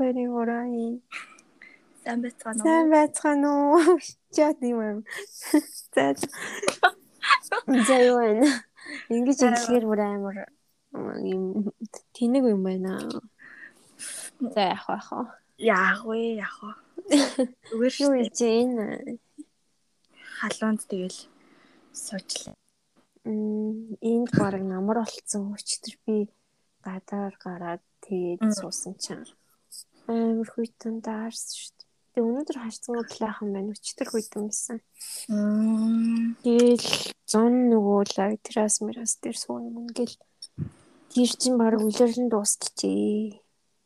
хоёрын ураа. Сайн байцгаана уу? Сайн байцгаана уу? Чат юм. За. За юу вэ? Ингэж хэлэхээр бүр амар юм тэнэг юм байна. За яах вэ яах вэ? Яах вэ яах вэ? Зүгээр шүү дээ. Энэ халуунд тэгэл суучлаа. Мм энд баг намар болцсон өчтөр би гадаар гараад тэгээд суусан чинь амар хүйтэн даарсан шүү дээ. Тэгээ өнөөдөр харцсан плахан байна. Өчтөр хүйтэн байсан. Тэгэл зон нөгөө лайтрас мирас дээр суун юм гэл тэр чин баг үлэрлэн дуусчихжээ.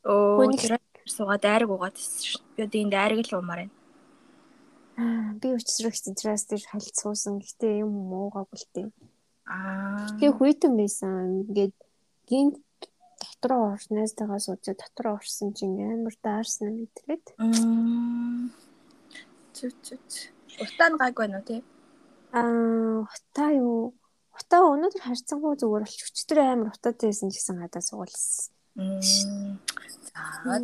Оо тэр суугаад дайраг угаад байсан шүү. Би одоо энэ дайраг л уумаар байна. Би өчсрөгч тэрас дээр хальт суусан. Гэтэ юм муугаагүй л дээ. Аа. Тэгээ хүйтэн байсан. Ингээд гинт дотроо орснойстойгоо сууж дотроо орсон чинь амар даарсан мэдрээд. Зү зү. Утаа нь гайг байна уу тий? Аа, утаа юу? Утаа өнөөдөр харьцангуй зүгээр болч өчтөр амар утаатай байсан гэсэн гадаа суулсан. За.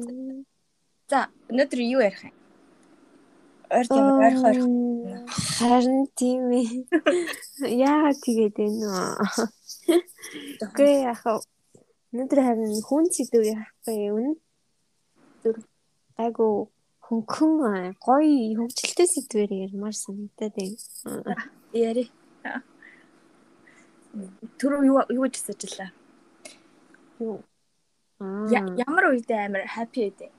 За, өнөөдөр юу ярих юм? Ойр ямар ойрхон ойрхон. Харин тийм ээ. Яагаад тэгээд энэ вэ? Үгүй яхаа Өнөөдөр харин хүн сэдв яахгүй өнөөдөр айгу хөнгөн гоё хөгжилтэй сэдвээр ярмаар санагдаад байна. Яри. Түр юу юу гэж сэжлээ. Юу? Аа. Ямар үедээ амар happy үедээ.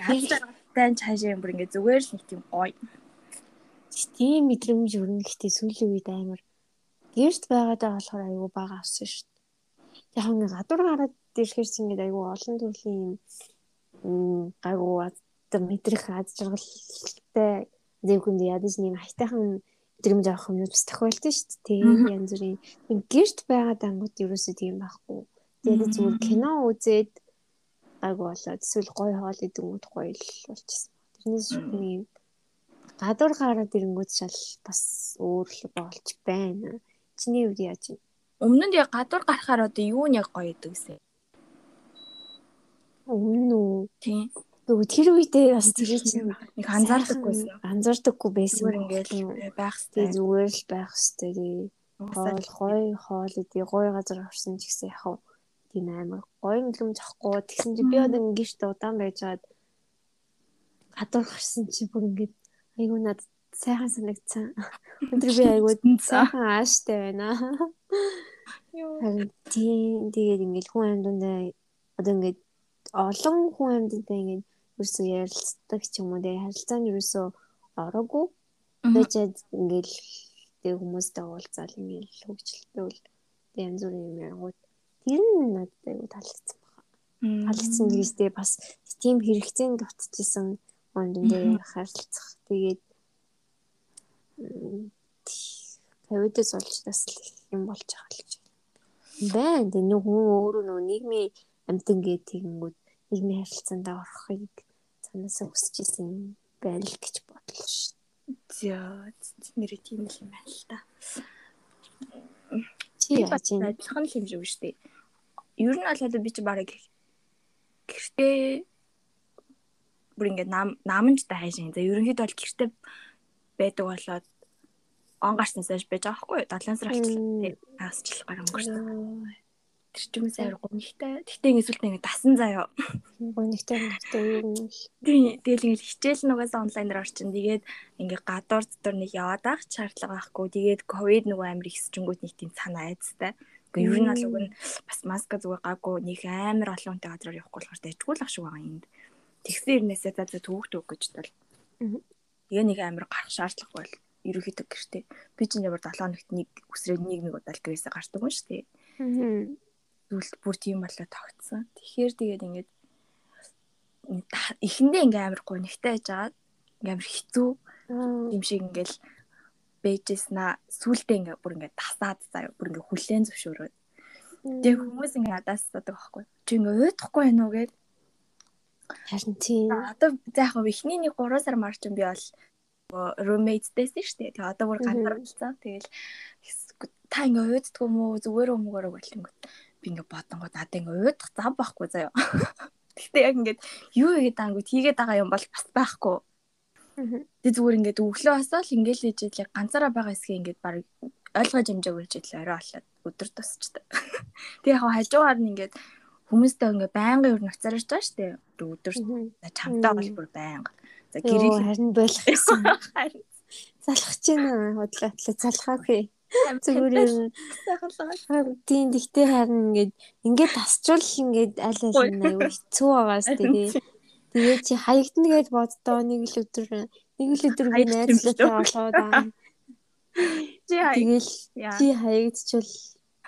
Хацтай чаашаа юм бүр ингээ зүгээр л нэг тийм гоё. Тийм мэдрэмж өрнө гэхдээ сүүлийн үед амар гэрт байгаадаа болохоор айгу бага авсан шүү яг нэг гадуур гараад ирэхэр чинь ингээд айгүй олон төрлийн юм гайгүй одоо мэдрэх аз жаргалтай зэвхэнд ядаж нэг хайтайхан мэдрэмж авах юм бас тохиолдсон шүү дээ. Янз бүрийн гэрт байгаад ангууд ерөөсөө тийм байхгүй. Тэгээд зүгээр кино үзээд гайгүй болоод эсвэл гой хоол идэнгүүт гоё л болчихсон. Тэрнээс шүү нэг гадуур гараад ирэнгүүт шал бас өөр л болж байна. Чиний үед яаж юм? Өмнө нь яг гадуур гарахаар одоо юу нь яг гоё идэг гэсэн. Өмнө үү? Тийм. Нөгөө тэр үедээ бас тэр чинь нэг анзаардаггүйсэн. Анзаардаггүй байсан. Ингээл байх хэрэгтэй. Зүгээр л байх хэрэгтэй. Хоол гой хоол идэ гой газар орсон ч гэсэн яг тийм амар гоё нөлөөм захгүй. Тэгсэн чи би одоо ингэшт удаан байжгаад гадуур гарсан чи бүр ингээд айгуу надад сайхан санагдсан. Өндөр би айгуу сайхан ааштай байна. Харин тийм тэгээд ингээд хүн амьдандаа одоо ингээд олон хүн амьдандаа ингээд ерөөсөө ярилцдаг ч юм уу тэгээд харилцаанд ерөөсөө ороогүй. Тэгээд ингээд тэг хүмүүстэй уулзаал ингээд хөгжилтэй бол янз бүрийн юм янгууд тэр нь надад айгуу таалагдсан байна. Таалагдсан гэж тэгээд бас тийм хэрэгцээнд дутчихсан ондондоо харилцах. Тэгээд ковидос болж бас юм болж байгаа л гэж байна. Тэг нэг хүн өөрөө нөгөө нийгмийн амьтан гээд тэгэнгүүт нийгмийн харилцаанд орохыг цаанаасаа хүсэж исэн байна л гэж бодлоо шүү. За нэрээ тийм л юм байна л та. Чи яаж юм адилхан л юм шиг шүү дээ. Ер нь бол одоо би чи барыг гэртээ бүр ингээд нам намжтай хайшин. За ерөнхийдөө бол гэртээ байдаг болоод он гарснаас байж байгаа байхгүй юу? 7 сар болчихлоо. Хагасчлах гар өнгөрсөн. Тэр ч юм сайн гонхтой. Гэтэ ингэ сүлтээ ингэ дасан заяа. Гонхтой гонхтой юу юм л. Тий, тэгэл ингэ хичээл нугасаа онлайнаар орчин. Тэгээд ингэ гадуур дотор нэг яваад ах шаардлага байхгүй. Тэгээд ковид нөгөө амир ихсчэнгүүт нэг тийм санаа айцтай. Гэхдээ ер нь бол уг нь бас маска зүгээр гаагүй нэг амар олон хүнтэй газраар явахгүй болохоор дэжгүй л ах шиг байгаа юм. Тэгсэн ирнээсээ за за төвөг төвөг гэж бол. Тэгээ нэг амар гарах шаардлага бол ерөөхдөө гэртээ. Би чинь ямар 7 хоногт нэг үсрээд нэг нэг удаа л гэрээсээ гардаг юм шүү дээ. Зүйлт бүр тийм болоо тогтсон. Тэгэхээр тэгээд ингээд эхэндээ ингээм амар гонигтай байж байгаа. Ингээм амар хэцүү юм шиг ингээл бэжэснаа сүултээ ингээ бүр ингээ тасаад заяа бүр ингээ хүлээн зөвшөөрөөд. Тэгээ хүмүүс ингээ надаас асуудаг байхгүй. Чи ингээ уйдахгүй байна уу гэд. Харин тийм. Одоо за яг ихний нэг 3 сар марчин би бол roommateтэйсэн шүү дээ. Тэгээ одоо бүр ганцаар болсон. Тэгэл та ингээ уйддгүй мүү зүгээр өмгөөрөө болонгот би ингээ бодонгоо надад ингээ уйдах зам байхгүй заяа. Гэтэ яг ингээд юу хийгээд байгааг тийгээд байгаа юм бол бас байхгүй. Тэг зүгээр ингээд өглөө хасаал ингээд л ижил яг ганцаараа байгаа хэсгээ ингээд баг ойлгож амжаагүй ижил орой болоод өдөр тусчдаг. Тэг яг хажуугаар нь ингээд хүмүүстэй ингээ байнгын өөр нуцаарч байгаа штэ өдөр чамтай бол бүр байнга. За гэрээ харин болох гэсэн. Залхаж байна худлаатлаа залхаагүй. Зүгээр юм. Тийм тэгтээ харин ингээд ингээд тасчвал ингээд аль аль нь аюу хэцүү байгаас тэгээ. Тэгээ чи хаягдана гэж боддоо нэг л өдөр нэг л өдөр би найзлаатай болоод аа. Тэгэл чи хаягдчихвал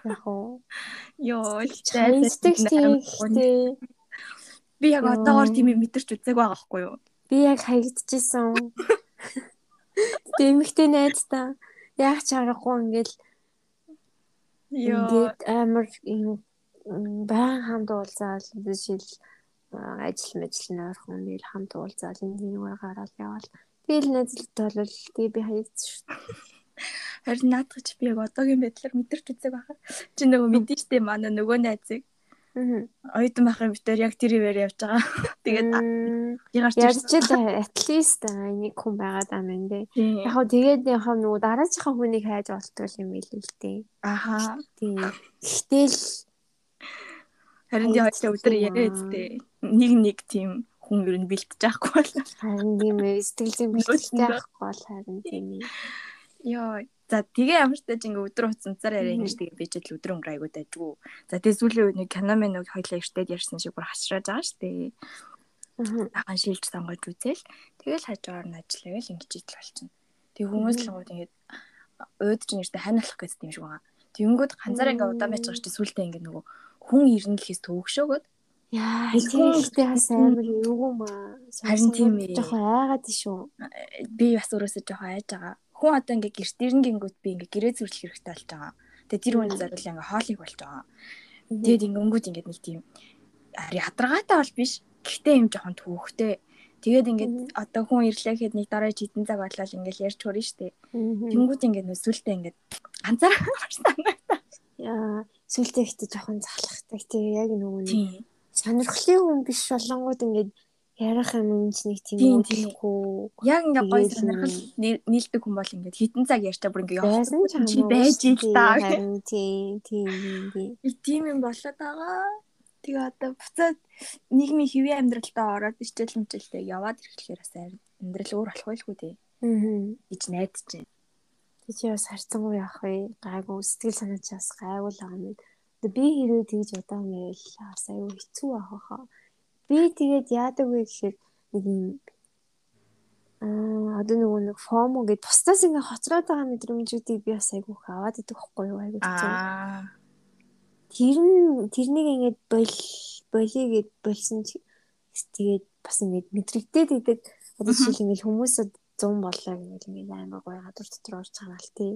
яг уу. Йоо, зайсдаг тийхтэй. Би яг одоогор тийм мэдэрч үзег байгаа байхгүй юу? Би яг хаягдчихсан. Дэмэгтэй найзтаа яг чаргагүй ингээл Ингээд амар баян хамт уулзаал жишээл ажил мэжил нойрхон нэг хамт уулзаал энэ нэг гараад явал тэгэл найзлалтай бол тэгээ би хаягдсан шүү. Харин наадах чи би яг одоогийн байдлаар мэдэрч үзэг байхаа. Чи нөгөө мэдэн штэ манай нөгөө найзыг оюутан байхын битээр яг тэр ивэр явж байгаа. Тэгээд ярьж л at least нэг хүн байгаад аа мэн дээ. Яг хөө тэгээд яг нөгөө дараачихаа хүнийг хайж болтвол юм билээ л дээ. Аха. Тийм. Гэтэл харин яг өдөр яриад дээ. Нэг нэг тийм хүн ер нь бэлтэж байхгүй бол харин тийм ээ сэтгэл зүйн бэлтгэлтэй байхгүй бол харин тийм ээ. Йоо За тэгээ ямар ч таж ингээ өдөр хуцанцаар яриа ингэж тэгээ бич л өдөр өнгөр айгуу дайжгүй. За тэгээ сүүлийн үед нэг кино мэн нэг хоёлаа эртээд ярьсан шиг бүр хашрааж байгаа шүү дээ. Ахан шилж сонгож үзэл тэгэл хажуугаар нь ажиллаа гэл ингэж идэл болчихно. Тэг хүмүүс л гоо тэгээд ууд чинь нэртэ хань болох гэсэн юм шиг байгаа. Тэнгүүд ганцаар ингээ удаан байж байгаа чи сүултээ ингээ нөгөө хүн ирнэ гэхээс төвөгшөөгөөд Яа, тиймтэй бас амар юу юм аа. Харин тийм ээ. Жохоо айгаад шүү. Би бас өөрөөсөө жохоо айж байгаа хүн одоо ингээ гэрт ирэн гингүүт би ингээ гэрээ зүрлэх хэрэгтэй болж байгаа. Тэгээ тэр хүн зориул ингээ хоолыг болж байгаа. Тэгээд ингээ өнгөт ингээ нэг тийм ядаргаатай бол биш. Гэхдээ юм жоохон түүхтэй. Тэгээд ингээд одоо хүн ирлээ гэхэд нэг дараа жидэн цаг болол ингээл ярьж хөрнө штэ. Тэнгүүд ингээд нүсвэлтэй ингээд ганцаараа санагдаа. Яа, сүлтэй ихтэй жоохон залхахтай. Тэгээ яг нөгөө нэг сонирхлын хүн биш болонгууд ингээд ярих юм ч нэг тийм үгүй. Яг ингээ гоё сонирхол нийлдэг хүн бол ингээ хитэн цаг ярьчаа бүр ингээ явах чи байж ил та. Тийм тийм тийм юм болоод байгаа. Тэгээ одоо буцаад нийгмийн хэвийн амьдралтаа ороод ичээл мчэлтэй яваад ирэхлээр бас амьдрал өөр болох байлгүй дээ. Аа. гэж найдаж байна. Тэг чи бас харцангуй явах вэ? Гайгүй сэтгэл санаа чи бас гайгүй л байгаа юм. Би хэрвээ тэгж удаан байвал бас аюу хэцүү авах хаа Би тэгээд яадаг вэ гэхээр нэг юм аа одоо нөгөө нэг фомо гэдэг тусдаас ингээ хоцроод байгаа мэдрэмжүүдийг би бас айгүйх аваад идэх байхгүй юу айгүй хэцүү. Тэр нь тэрнийг ингээд бол болиё гэд болсон чи тэгээд бас ингээд мэдрэгдээд идэг одоо жишээл ингээд хүмүүсэд 100 боллоо гэмэл ингээд амар гоё гадуур дотор орж байгаа л тий.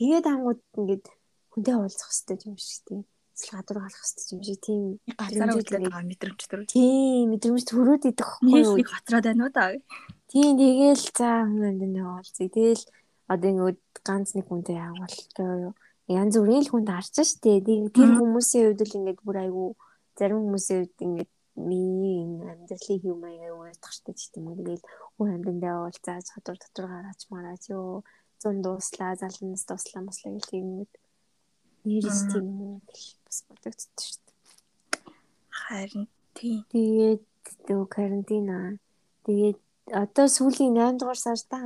Тэгээд ангууд ингээд хүнтэй уулзах хэрэгтэй юм шиг тий эсвэл гадуур гарах хэрэгтэй юм шиг тийм газараа үлдээд байгаа мэдрэмж төр. Тийм мэдрэмж төрөөд идэх байхгүй юу? Хатраад байна уу та? Тийм тэгээл за хүн энэ уулзъя. Тэгэл одоо ингэ ганц нэг хүнтэй явуултаа юу? Янз бүрийн л хүнд харж штэ. Тэр хүмүүсийн хувьд л ингээд бүр айгүй зарим хүмүүсийн хувьд ингээд миний амьдралын хэв маяг аюу уятах штэ тийм үү. Тэгэл хүн амьдандаа уулзааж гадуур дотор гараач мараач юу? Зун дууслаа, залнаас дуслаа маслаа гэх юм нэрс тийм бас бодогдсон шүү дээ. Харин тийм. Тэгээд нөгөө карантина. Тэгээд одоо сүүлийн 8 дугаар сарда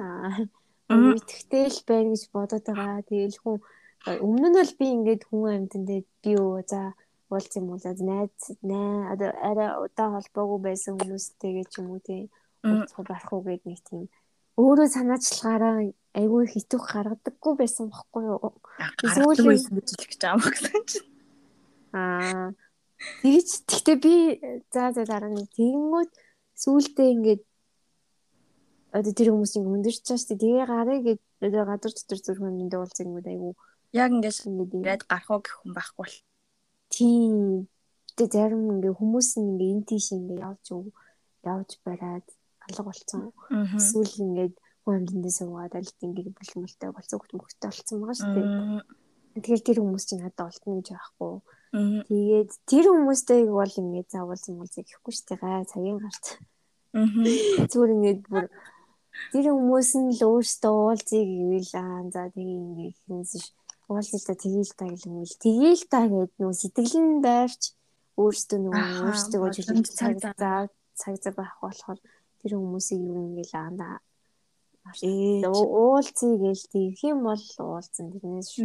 итгэвтэй л байна гэж бодоод байгаа. Тэгээл хүн өмнө нь бол би ингээд хүн амьтан дээр би юу за уулз юм уу за найз наа одоо арай удаа холбоогүй байсан хүмүүстэйгээ ч юм уу тийм уулзах барах уу гэдэг нэг тийм өөрөө санаачлагаараа айгүй хитүүх гаргадаггүй байсан бохгүй юу. Эсвэл байсан гэж юм гэсэн чинь. Аа. Тэгэж тэгтээ би за за дараа нь тэгэнгүүт сүултээ ингээд одоо тэр хүмүүс ингэ өндөрч чааш тэгээ гарыг одоо гадар дотор зүрх юмдээ уулзсан юм айгүй. Яг ингээд ингээд гарах уу гэх хүн байхгүй бол. Тийм. Тэгээ зарим ингээ хүмүүс ингээ эн тийш ингээ явж явж бараад алга болцсон. Эсвэл ингээд хүн амьдандаа суугаад аль ингээ бүлмэлтэй болцсон хөлт мөхтэй болцсон байгаа шүү дээ. Тэгэхээр тэр хүмүүс чинь надад олдно гэж байхгүй. Тэгээд тэр хүмүүстэй бол ингээд заавал уу гэхгүй шүү дээ. Гай цагийн гарт. Зүгээр ингээд бүр тэр хүмүүс нь л өөртөө уулзъя гэвэл аа за тэгээ ингээд хинс уулзъя та тэгээл та гэл тэгээл та гэдэг нөө сэтгэлэн байрч өөртөө нөгөө өөртөө жүжиглэх цаг цаг цаг цаг байх болохоор тэр хүмүүсийг юу ингээл аа уулзъя гээл тэгэх юм бол уулзсан тэрнээс.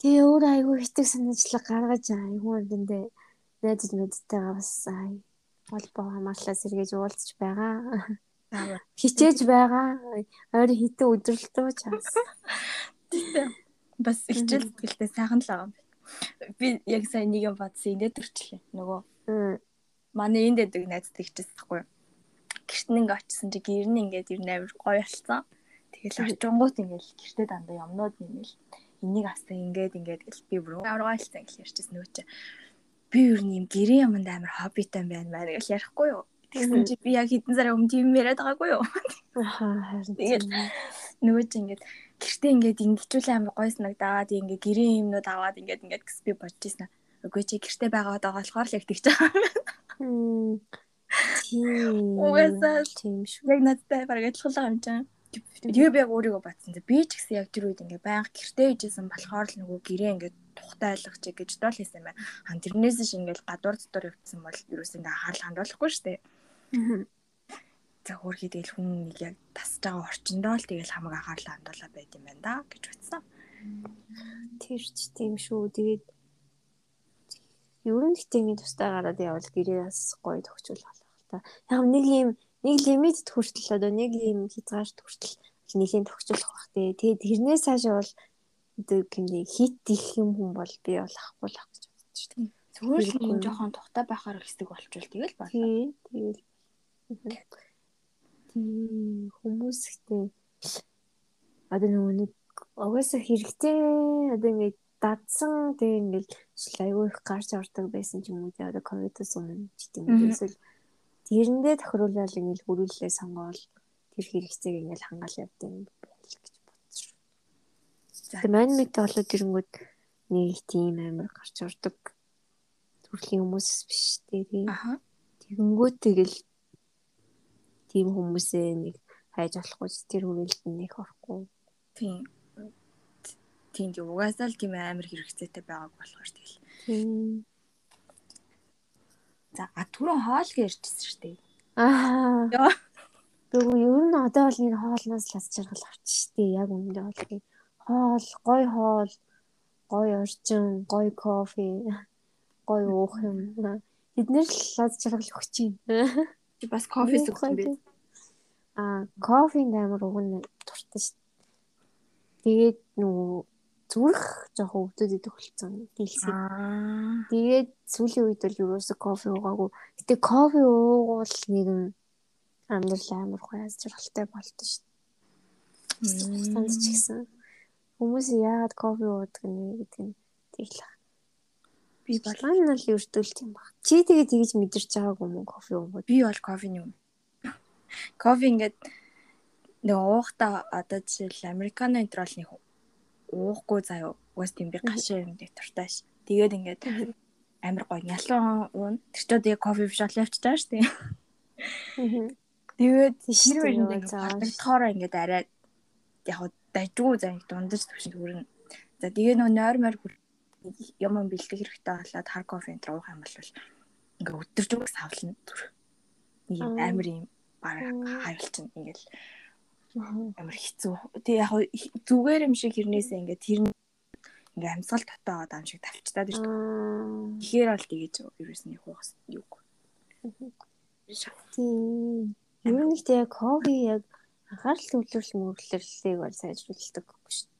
Тэгээ өөр айгүй хитэг санаачлаг гаргаж айгүй өндөө найз мэдтэйгээ бас холбоо хамаарлаа сэргээж уулзч байгаа. Хичээж байгаа. Ойр хитэн өдрөлтөө чаас. Бас хичээл сэтгэлтэй сайхан л байгаа юм. Би яг сайн нэг юм бодсон энэ төрчлээ. Нөгөө манай энд дэдэг найзтай хичээсэн байхгүй юу? гэрт нэг очисон чи гэр нь ингээд ер нь амар гоё болсон. Тэгэл очингууд ингээд гэртээ дандаа юмнууд нэмэл энийг авсан ингээд ингээд гэл би бүр авраалцсан гэл ярьчихсан нөөч. Би ер нь юм гэрээ юмд амар хоббитай байна маа гэл ярихгүй юу. Тэгсэн чи би яг хэдэн сарын өмнө тийм яриад байгаагүй юу. Аа харин. Тэгээд нөгөө чи ингээд гэртээ ингээд ингэжүүл амар гоё санагдаад ингээд гэрээ юмнууд аваад ингээд ингээд гэс би бодож ирсэн. Үгүй чи гэртээ байгаад байгаа болохоор л яг тэгж байгаа. Тийм. Угаасаа тийм шүү. Яг надтай бараг адилхан юм чинь. Тэгээ би яг өөрийгөө батсан. Би ч гэсэн яг тэр үед ингээ байнга гэртээ ижсэн болохоор л нөгөө гэрээ ингээ тухтай айлгах чиг гэж доол хийсэн байна. Хан тэрнээс ш ингээл гадуур дотор явцсан бол ерөөс ингээ анхаарал хандуулахгүй шүү дээ. За хөөрхий тэгэл хүн нэг яг тасж байгаа орчиндоо л тэгэл хамаг анхаарал хандуулаад байд юм байна да гэж бодсон. Тэр ч тийм шүү. Тэгээд ер нь гэтээ ингэ тустай гараад явал гэрээс гоё төгчүүл та. Яг нэг юм нэг лимит хүртэл одоо нэг юм хязгаарт хүртэл нэлийн төгсүүлэх бах тий. Тэгээд тэрнээс цаашаа бол гинэ хит их юм хүн бол би бол ахгүй л ах гэж бодож байна. Зүгээр л юм жоохон тухтай байхаар хэсэг болчвол тэгэл байна. Тий. Тэгэл. Тий хүмүүс ихтэй одоо нэг угаасаа хэрэгтэй одоо ингээд дадсан тэг ингээд айгүй их гарч ордог байсан ч юм уу тий одоо ковидос өмнө ч тийм үү эсвэл тэрэндээ тохируулаад ингээл хөрүүлээ сонгоол тэр хэрэгцээг ингээл хангаал явдаг юм байл гэж бодсон шүү. За мань мэт болоод ирэнгүүд нэг тийм амар гарч ордог төрлийн хүмүүс биш тий. Аха. Тэгэнгүүт тэгэл тийм хүмүүсээ нэг хайж болохгүй тэр хүрээлт нэг орохгүй. Тийм. Тийм тийм угаасаа л тийм амар хэрэгцээтэй байгааг болохоор тэгэл. Тийм. За а түрүүн хоол гэрчсэн шүү дээ. Аа. Тэгвэл ер нь одоо бол энэ хоолноос л аз жаргал авч шүү дээ. Яг үүндээ бол хоол, гой хоол, гой орчин, гой кофе, гой уух юм. Бид нэр л аз жаргал өгч байна. Чи бас кофе зүгсэн бэ? Аа, кофенд амар угна дуртай шүү. Тэгээд нөгөө зүрх жоохон өвдөд идэх болсон дийлсэн. Тэгээд сүүлийн үед бол юусоо кофе уугаагүй. Гэтэ кофе уугуул нэг юм амьдрал амар гоёс жаргалтай болдог шүү дээ. Хугацаанд ч гэсэн хүмүүс яагаад кофе уудаг нэ гэдэг нь тэглэх. Би балан нь л өртөлт юм баг. Чи тэгээ тэгж мэдэрч байгаагүй юм кофе уугаад. Би бол кофений юм. Кофе ингээд нэг уухта одоо жишээл американо энэ төр бол нэг уухгүй заяа. Угаас тийм би гашаа юм дэх туртай ш. Тэгээд ингээд амар гоё нялуун уун. Тэр ч одоо яг кофе биш бол явчих таа штэ. Тэгээд тэр үед багтахаараа ингээд арай яг дайжгүй заа дундаж төвшин хүрнэ. За тэгээ нөө нойрмор юм юм бэлдэх хэрэгтэй болоод хар кофе энэ уух юм бол ингээ өдөрж үг савлна зүр. Нэг амар юм бараг хайлчин ингээл амар хэцүү. Тэг яг зүгээр юм шиг хэрнээсээ ингээд тэр ингээ амьсгал татаагаад ам шиг тавчтаад ирдэг. Тэгэхээр бол тэгэж ерөөсний хуухс юу. Тийм. Ер нь ихтэй яг кофе яг анхаарал төвлөрөл мөрлөлийг бол сайжруулдаг шүү дээ.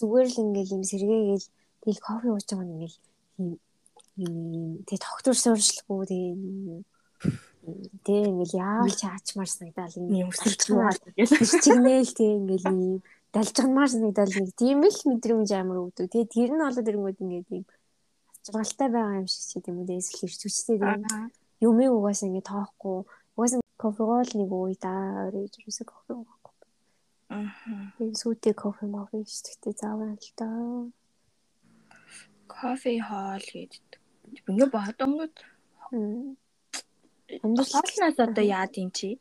Зүгээр л ингээл юм сэргээгээл тэгэл кофе ууж байгаа нь ингээл юм тэг доктор сууршлаггүй тэг Тэ ингээл яавал ч аачмаар санагдал юм. Өсөрчмөр гэж чигнээл тэ ингээл юм. Далжгамаар санагдал нэг тийм л мэдрэмж амар өгдөг. Тэгээ тэр нь болоод ирэнгүүт ингээд юм ачаалтай байгаа юм шиг ч тийм үү эсвэл хэрч хүчтэй тийм. Юмыг угаасаа ингээд тоохгүй. Угаасаа кофегол нэг ууй да. Орой ерөөсөө кофе уухгүй. Аа. Энэ сүйтэй кофе шүү дээ заавал л да. Кофе хоол гэдэг. Ингээ бодонгод амьдралнаас одоо яад юм чи?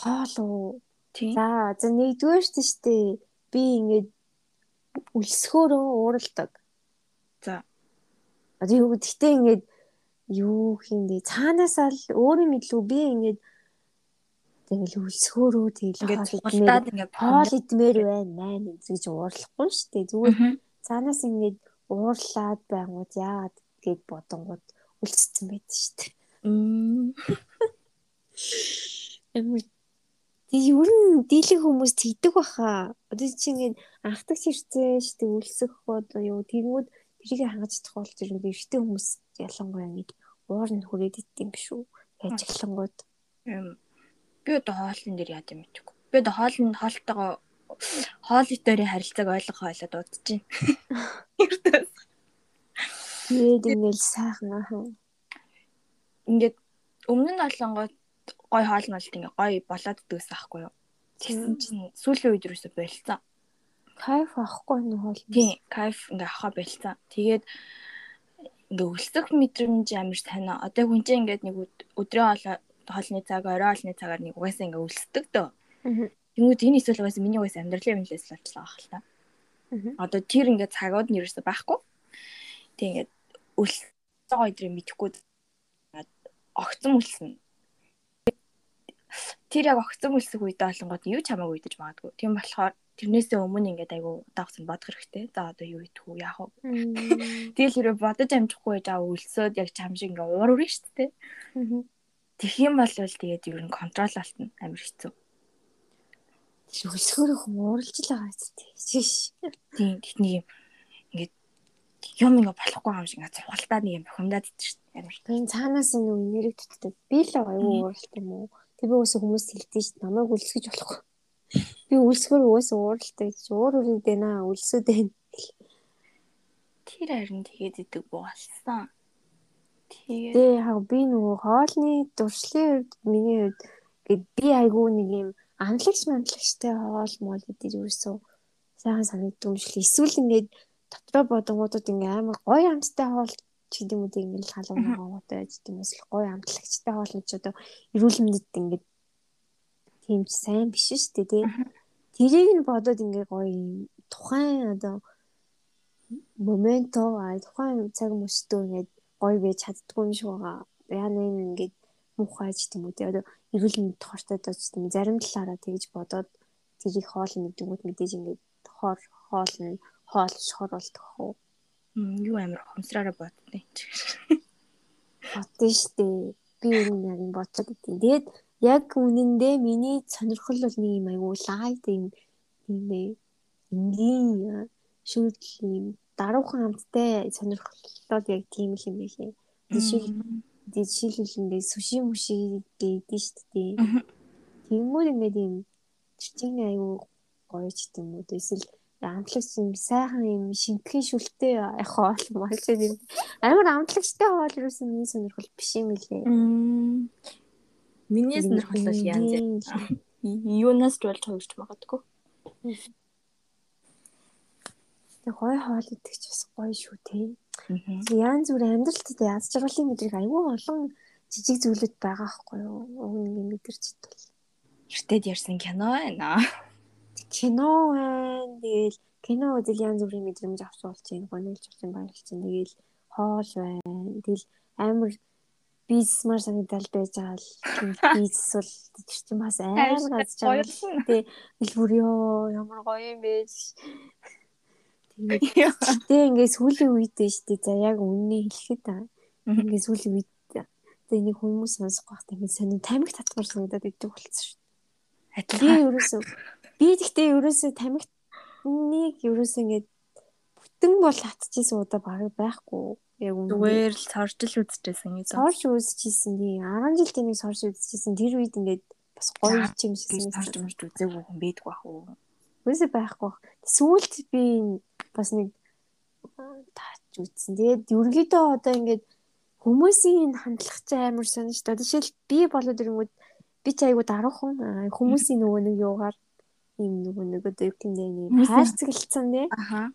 Хоол уу? Тийм. За, за нэгдүгээр шүү дээ. Би ингээд өлсгөөрөө ууралдаг. За. Одоо юу гэхдээ ингээд юу хийндэ цаанаасаа л өөрөө мэдлүү би ингээд тэгэл өлсгөөрөө тэгэл ингээд цугалтаад ингээд хоол идмээр байна маань гэж уурлахгүй шүү дээ. Зүгээр цаанаас ингээд уурлаад байнгут яагаад гэд бодонгууд өлссөн байд шүү дээ. Эмэр Тэг ер нь дийлэх хүмүүс тэгдэг баха. Одоо чи ингээд анхдагч ирцээ штэ үлсэх одоо юу тэгмүүд тэрийг хангаж чадах бол тэр эрэгтэй хүмүүс ялангуяа нэг уур нь хүрээд идэм биш үү? Ажиглангууд. Би одоо хоолн дээр яа юм бэ? Би одоо хоолн хоолтойгоо хоол итэрийн харилцааг ойлгох ойлоод удаж. Эртээс. Тэгээд ингээл сайхан аа. Ингээд өмнө нь олонгоо гой хоол нь бол ингээ гой болоод дөөс аахгүй юу. Тэгсэн чинь сүүлийн үед юусе болцсон. Кайф авахгүй нь хоол. Тийм, кайф ингээ авахаа болцсон. Тэгээд ингээ өлсөх мэдрэмж амар тань. Одоо хүн чинь ингээд нэг өдрийн хоол хоолны цаг, орой хоолны цагаар нэг угаасаа ингээ өлсдөг дөө. Тэнгүүд энэ эсвэл угаасаа миний угаасаа амьдралын юмлээс болчихлоо ах л та. Одоо тэр ингээ цагууд нь юусе байхгүй. Тэг ингээ өлс байгаа өдрийг мэдхгүй огцом үлснэ тэр яг огцон үлсэх үед олонгод юу ч хамаагүй идэж магадгүй. Тийм болохоор тэрнээсээ өмнө ингээд айгу удаахсан бодох хэрэгтэй. За одоо юу идэх үү яах вэ? Тэгэл хэрэг бодож амжихгүй байж аа үлсөөд яг чам шиг ингээд уур үрэн шүү дээ. Тэгэх юм бол тэгээд ер нь контрол алтна амар хэцүү. Үлсгөр хүн ууралж л байгаа зү. Тийм тэгний юм юм ингээ болохгүй юм шиг ингээд зургалтаа нэг юм шүү дээ. Амар. Тийм цаанаас нь нэрэг тутдаг. Би л аюу ууралт юм уу? Тэр би хэлдэг шүү дээ. Намайг үлсгэж болохгүй. Би үлсгэр өөөсө ууралтай гэж уур үрээд байна. Үлсэд байна. Тэр харин тэгээд идэг болсон. Тэгээд Тэ яг би нөгөө хоолны дуршлын үед миний үед би айгүй нэг юм амлагч амлагчтай хоол моол гэдэг юусэн сайхан санагддаг юм шиг эсвэл ингээд дотроо бодонгуудад ингээ амар гоё амттай хоол ч гэдэм үү ингээл халуун байгаатай байж тийм эсвэл гоё амтлагчтай хоол ч одоо эрүүл мэндэд ингээд тийм ч сайн биш шүү дээ тий. Тэрийг нь бодоод ингээ гоё тухайн одоо моменто а тухайн цаг мөстөө ингээд гоё байж чаддгүй юм шиг байгаа. Яна энэ ингээд муухайч тийм үү тий. Одоо эрүүл мэнд хортой дооч тийм зарим талаараа тэгж бодоод тэрийг хоол нэгдгүүд мэдээж ингээд хоор хоол нь хоол шохор болдог хөө юу амир хомсраараа боддیں۔ Бодсон штэ. Би энэ яг бодсод идэв. Тэгээд яг үнэндээ миний сонирхол бол нэг юм айгуу лайт юм юм энгийн шүүл юм даруухан амттай сонирхлоод яг тийм л юм байлээ. Жишээл жишээлбэл суши муши гэдэг шүү дээ. Тэнгүүд ингээд юм чичиг айгуу гоё ч юм уу. Эсвэл амтлагч юм сайхан юм шинтгэн шүлтэй яг хоол мал ч юм амар амтлагчтай хоол юусэн миний сонирхол биш юм лээ. Миний сонирхол бол янз юунаас ч болж хойгч магадгүй. Тэг гой хоол идэх ч бас гоё шүү те. Янз бүр амьдралд яз жаргалын мэдрэг аюу олон жижиг зүйлүүд байгаа хгүй юу. Нэг мэдэрч идвэл. Эртэд ярьсан кино байна кино байна. Тэгэл кино үзэл янз бүрийн мэдрэмж авч болж байна. Гонёлж авч баярлж байна. Тэгэл хоол байна. Тэгэл амар бизнесмар санагдал байж байгаа л бизнес бол тэр чинь бас амар газ чагаа. Тэ хэлбэр ёо ямар гоё юм бэ. Тэгээ ингээд сүүлийн үед дээ шүү дээ. За яг үннийг хэлэхэд. Ингээд сүүлийн үед тэгээ нэг хүмүүс сонсох байхад ингээд сонин тамиг татвар санагдаад идэг болсон шүү. Адилхан ерөөсөө Би тэгтээ ерөөсөө тамхиныг ерөөсөө ингээд бүтэн бол хатчихсан удаа баг байхгүй. Яг зүгээр л сорж л үзчихсэн юм. Сорж үзчихсэн тийм 10 жил тэнэг сорж үзчихсэн. Тэр үед ингээд бас гоё юм шигсэн. Сорж мөрж үзээгүй хүн бийдэг байх уу? Үгүй байхгүй. Сүүлд би бас нэг таач үзсэн. Тэгээд ерөнхийдөө одоо ингээд хүмүүсийн хандлах ч амар сонирч. Одоо жишээл би болоод ирэнгүүт би ч айгу даруухан хүмүүсийн нөгөө нэг юугаар ийм нөгөө юу гэмдэ нэг хайрцаглалцсан нэ. Аха.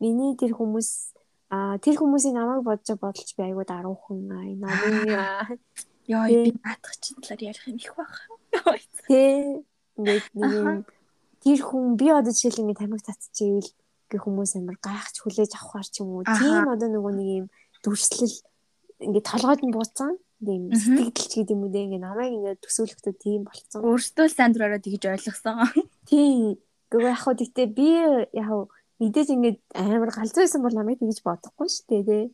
Миний тэр хүмүүс Аа тэр хүмүүсийн намайг бодож бодолч би айгуу даруухан аа намын Яа би наадах чинь талаар ярих юм их байх. Тэ ингээд нэг юм тэр хүн би одоо жишээл ингээд тамиг татчихвэл гэх хүмүүс амар гайхаж хүлээж авахар ч юм уу. Тийм одоо нөгөө нэг юм дүрслэл ингээд толгойд нь бууцсан. Тийм сэтгэл ч гэдэг юм үү ингээд намайг ингээд төсөөлөхдөө тийм болцсон. Өөртөө сайн дураараа тэгж ойлгосон. Тийм. Гэхдээ яг хөө гэтээ би яг мэдээж ингээд амар галзуусан бол намайг тэгж бодохгүй шүү дээ тий.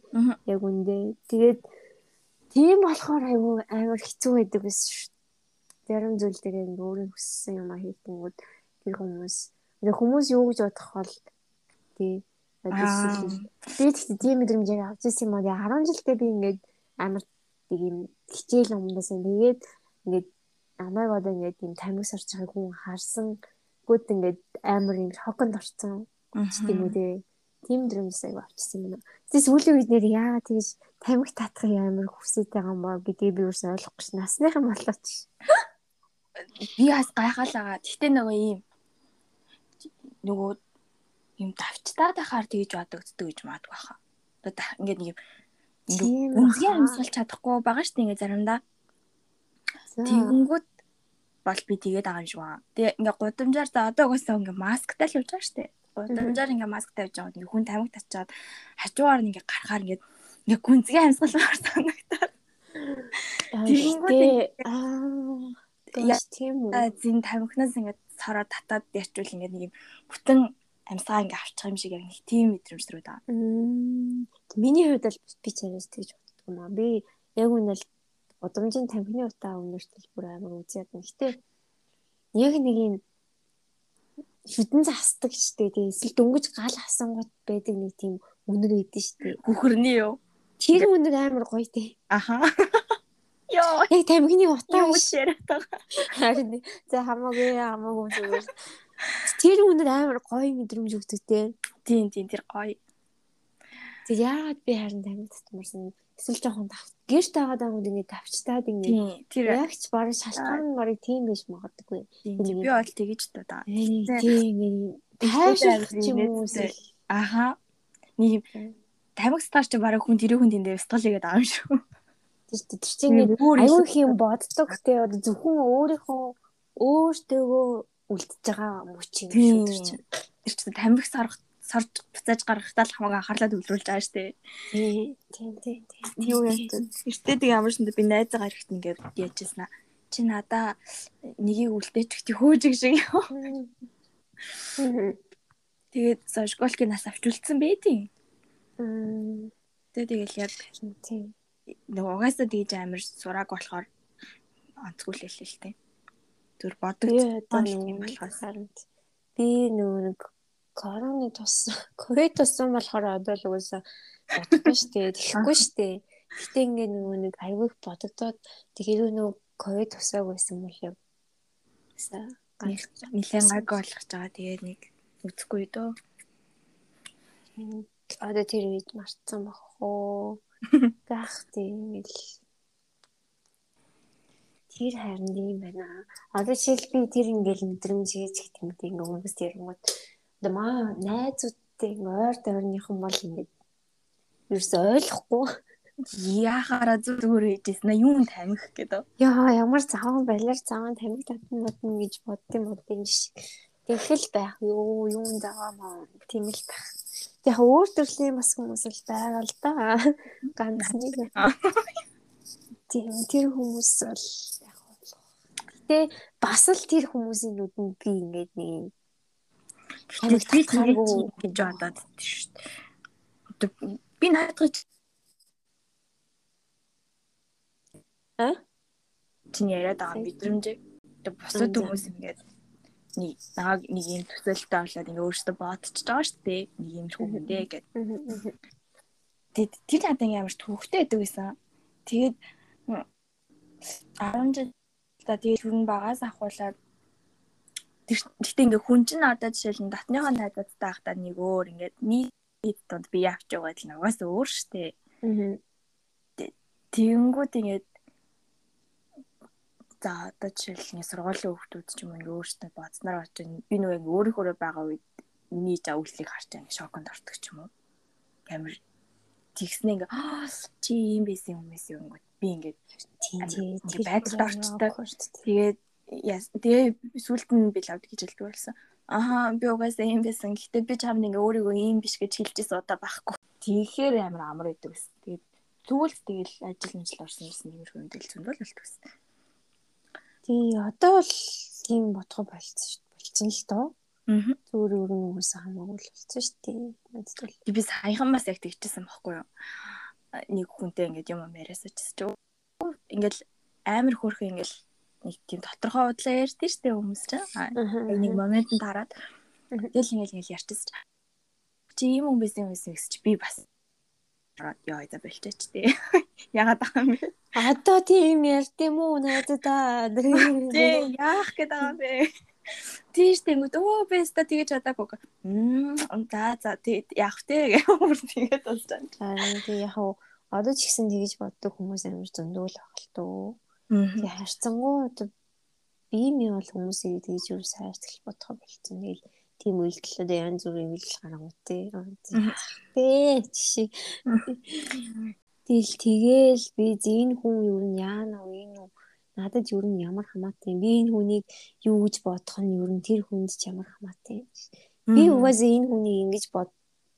Яг үндэ. Тэгээд тийм болохоор айгүй амар хэцүү байдаг байсан шүү. Зарим зүйл дээр ингээд өөрөө хүссэн юм а хийхгүйд тэр хүмүүс хүмүүс юу гэж бодох бол тий. Би тэгтээ тийм мэдрэмж авч ирсэн юм аа 10 жилдээ би ингээд амар нэг юм хичээл өмнөөс тэгээд ингээд намайг одоо ингээд тийм тамиг сарж байгааг хүн харсан гүд ингээд амар юм шоконд орсон тийм үү тий. Тийм мэдрэмж аяг авчихсан юм. Тэгээ сүүлийн үед нэр яагаад тэгж тамиг татах амар хүсэж байгаа юм боо гэдгийг би юусэн ойлгохгүй ш. Насныхан болооч. Би бас гайхалгаа. Гэтэ нөгөө юм нөгөө юм давчтаад ахаар тэгж бодогддог гэж магадгүй баха. Одоо ингээд нэг юм үнсгийн амьсгалж чадахгүй байгаа шүү дээ ингээд заримдаа. Тэгэнгүүт бол би тэгээд байгаа юм шиг байна. Тэгээ ингээд гудамжаар за одоо угаасаа ингээд масктай л явж байгаа шүү дээ. Гудамжаар ингээд масктай явж байгаа ингээд хүн тамиг татчаад хажуугаар нь ингээд гарахаар ингээд ингээд гүнзгий амьсгалгаар санагдаад. Тэгэнгүүт аа тийм үү. Зин тамигнаас ингээд сороо татаад ярьчвал ингээд нэг юм бүтэн амьсгаа ингээ авчих юм шиг яг нэг тийм мэдрэмж төрөө даа. Миний хувьд бол би чанаас тэгж боддог юм аа. Би яг үнэл удамжийн тамхины утаа өнөртөл бүр амар үзээд байна. Гэтэ яг нэг юм шүдэн застдаг штэ тий. Эсвэл дөнгөж гал хасангууд байдаг нэг тийм үнэр өгдөн штэ. Хөхөрний юу? Тэр үнэр амар гоё тий. Аха. Йоо. Яг тамхины утаа яриад байгаа. За хамаагүй хамаагүй зүгээр Тэр үнэр амар гоё мэдрэмж өгдөг те. Тийм тийм тэр гоё. Тэг яагаад би харин тамиг татмарсан эсвэл жоохон тав. Гэрт байгаа даа үнд ингэ тавчтаад ингэ. Тэр ягч бараг шалтгаан барыг тийм биш магадгүй. Би бол тэгэж та. Тийм тайшрах юм уу эсвэл аха нэг тамиг стаар чи бараг хүн тэрийг хүн тэндээ стол игээд аав шүү. Тэр чинь аюу их юм боддог те зөвхөн өөрийнхөө өөртөөгөө үлдчихэж байгаа мөч юм шүү дээ чинь. Тэр чинь тамхи сарах сорж буцааж гаргахтаа л хамаагаа анхаарлаа төвлөрүүлж байгаа шүү дээ. Тийм тийм тийм. Юу яадаг. Эртээ тэг ямар ч юм би найзаагаа ирэхт ингээд яажсэн аа. Чи надаа нэгийг үлдээчих чи хөөжиг шиг. Тэгээд школын нас авч үлдсэн байдیں۔ Тэгээд тэгэл яг тийм. Нөгөө угаасаа тэгж амар сурааг болохоор онцгүй л л тийм зүр бодогдсон юм болохоос. би нөгөө нэг короны тус ковид туссан болохоор одоо л угаасаа бодохгүй штэ тэхгүй штэ. Гэтээ ингээ нөгөө нэг аягүй бодогдоод тэгэхээр нөгөө ковид тусааг байсан бол юм. Са нилээн гайг болгож байгаа. Тэгээд нэг үзэхгүй дөө. Одоо тэр үед марцсан баг хоо гах тийм л Тэр харин юм байна. Одоо жишээл би тэр ингээл мэдрэмж хийж гэдэг юм тийм хүмүүс тэрнгүүд одоо маа найзуудтай ойр дөрнийхэн бол ингээд ерөөсөй ойлгохгүй яхаараа зүгээр хийжсэн аа юун тамих гэдэг. Яа ямар заван балиар заван тамих татна бодно гэж боддсон бодсон шиг. Тэгэл байх юу юун заваа маа тийм л байх. Яг өөр төрлийн бас хүмүүс л байгаа л да. Ганц нэг. Тийм тэр хүмүүс бол Гэтэ бас л тэр хүмүүсийн нүдэнд би ингээд нэг юм харагдахгүй гэж бодоод шүү дээ. Би наадах А? Чинь яриад байгаа мэдрэмжээ. Тэг бусад хүмүүс ингээд нэг нааг нэг юм төсөөлтөй болоод ингээ өөрөөсөө бодчихж байгаа шүү дээ. Нэг юм хүмүүдээ гэдэг. Тэгээд тэр надад амар төвхтэй байдаг байсан. Тэгээд 10 жил За тэгээд хүрэн багаас ахуулаад Гэхдээ ингээ хүн чинь одоо жишээл нь татныхоо найзуудтай байхдаа нэг өөр ингээд нийт донд би явж байгаа л нугаас өөр штэ. Аа. Тэнгүүд ингээд за одоо жишээл нэг сургуулийн хүүхдүүд ч юм уу ингээ өөрсдөө бодсноор очиж би нөгөө ингээ өөрийнхөө байгаа үед миний жаа үйлчлийг харж ингээ шоконд ортог ч юм уу. Амар тэгснэ ингээ чи ийм байсан юм байсан юм гот би ингээ тийм тийм байдалд орчтой. Тэгээд тэгээ сүулт нь би лавд гэж хэлдэг болсон. Аа би угаасаа ийм байсан. Гэхдээ би чамд ингээ өөрийгөө ийм биш гэж хэлжсэн удаа байхгүй. Тэгэхээр амар амар байдаг ус. Тэгээд зүгэлс тэгэл ажил мэл орсон гэсэн иймэрхүү мэдээлэл зөндөл болтгоос. Тий одоо бол тийм бодгоо болцсон шүү дээ. Болцсон л доо. Аа. Зүгээр өөр нөгөөс хамаагүй л болцсон шүү дээ. Би саяхан бас яг тэгчихсэн байхгүй юу? Нэг хүнтэй ингээд юм яриасаа ч ингээл амар хөөрхөн ингээл нэг тийм тодорхой удлаа ярьдээ штэ хүмүүс чинь. Нэг моментод хараад тэгэл ингээл ингээл ярьчихсан. Чи ийм хүн байсан юм гэсэн чи би бас яа за болчихч тий. Ягаад байгаа юм бэ? Одоо тийм ярьд юм уу найзаа? Тий яах гээд байгаа юм бэ? Тийш тэнгүүд өө бэста тэгэж чадаагүй. Мм за за тий яах вэ гэх юм тэгээд болж байна. Аа тий яг одоо ч ихсэн тэгэж боддог хүмүүс амар зөндөл байх л төө. Тэгээ харцсангуу одоо би ми бол хүмүүсийг тэгэж юу сайрч бодох болцсон. Тэгэл тийм үйлдэлүүд янз бүрийн үйлдэл гаргав тий. Бэ чи. Тэгэл тэгэл би зин хүн юу яана уу энэ надад юу нь ямар хамаатай юм. Би энэ хүнийг юу гэж бодох нь юу нь тэр хүнд ч ямар хамаатай юм. Би угаасаа энэ хүнийг ингэж бод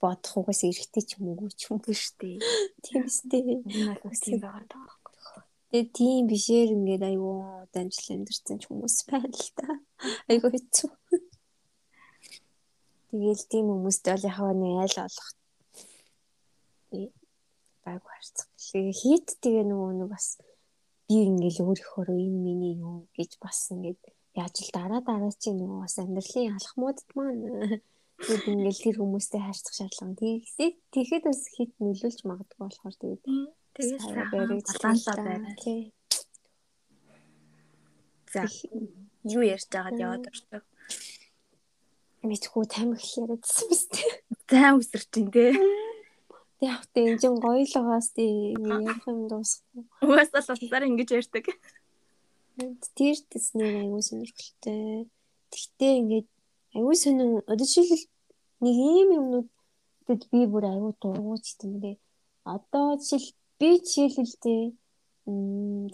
бодох угаас эргэтэй ч юм уу ч юм биш үү. Тийм үстэй. Бол тийм байгаа даа. Тэгээ тийм бишээр ингээд айгүй дамжил амьдэрсэн ч хүмүүс байна л та. Айгүй хэцүү. Тэгээл тийм хүмүүстэй бол яхаа нэг айл олох. Баг харцах. Хийт тэгээ нөгөө нэг бас би ингээл өөрийнхөө энэ миний юу гэж бас ингээд яаж л дараа дараа чи нөгөө бас амьдралын алхмуудад маань. Тэгээд ингээл тэр хүмүүстэй харьцах шаардлага. Тийгсээ тэгэхэд бас хит нөлөөлж магадгүй болохоор тэгээд тэгээд балансаа байна тий. За юу ярьж байгаад яваад орчих мэдхүү тамиг яриадсан биз дээ. Зайн үсэрч ин Тэг явтаа энэ чин гоё л байгаас тий ярих юм дуусахгүй. Угаасаа л утсаар ингэж ярьдаг. Тэр тэсний аюу сонирхолтой. Тэгтээ ингээд аюу сонин жишээл нэг ийм юмнууд тэгэд би бүр аюу дургуйч юм дээ. Одоо жишээл би жишээлэлтэй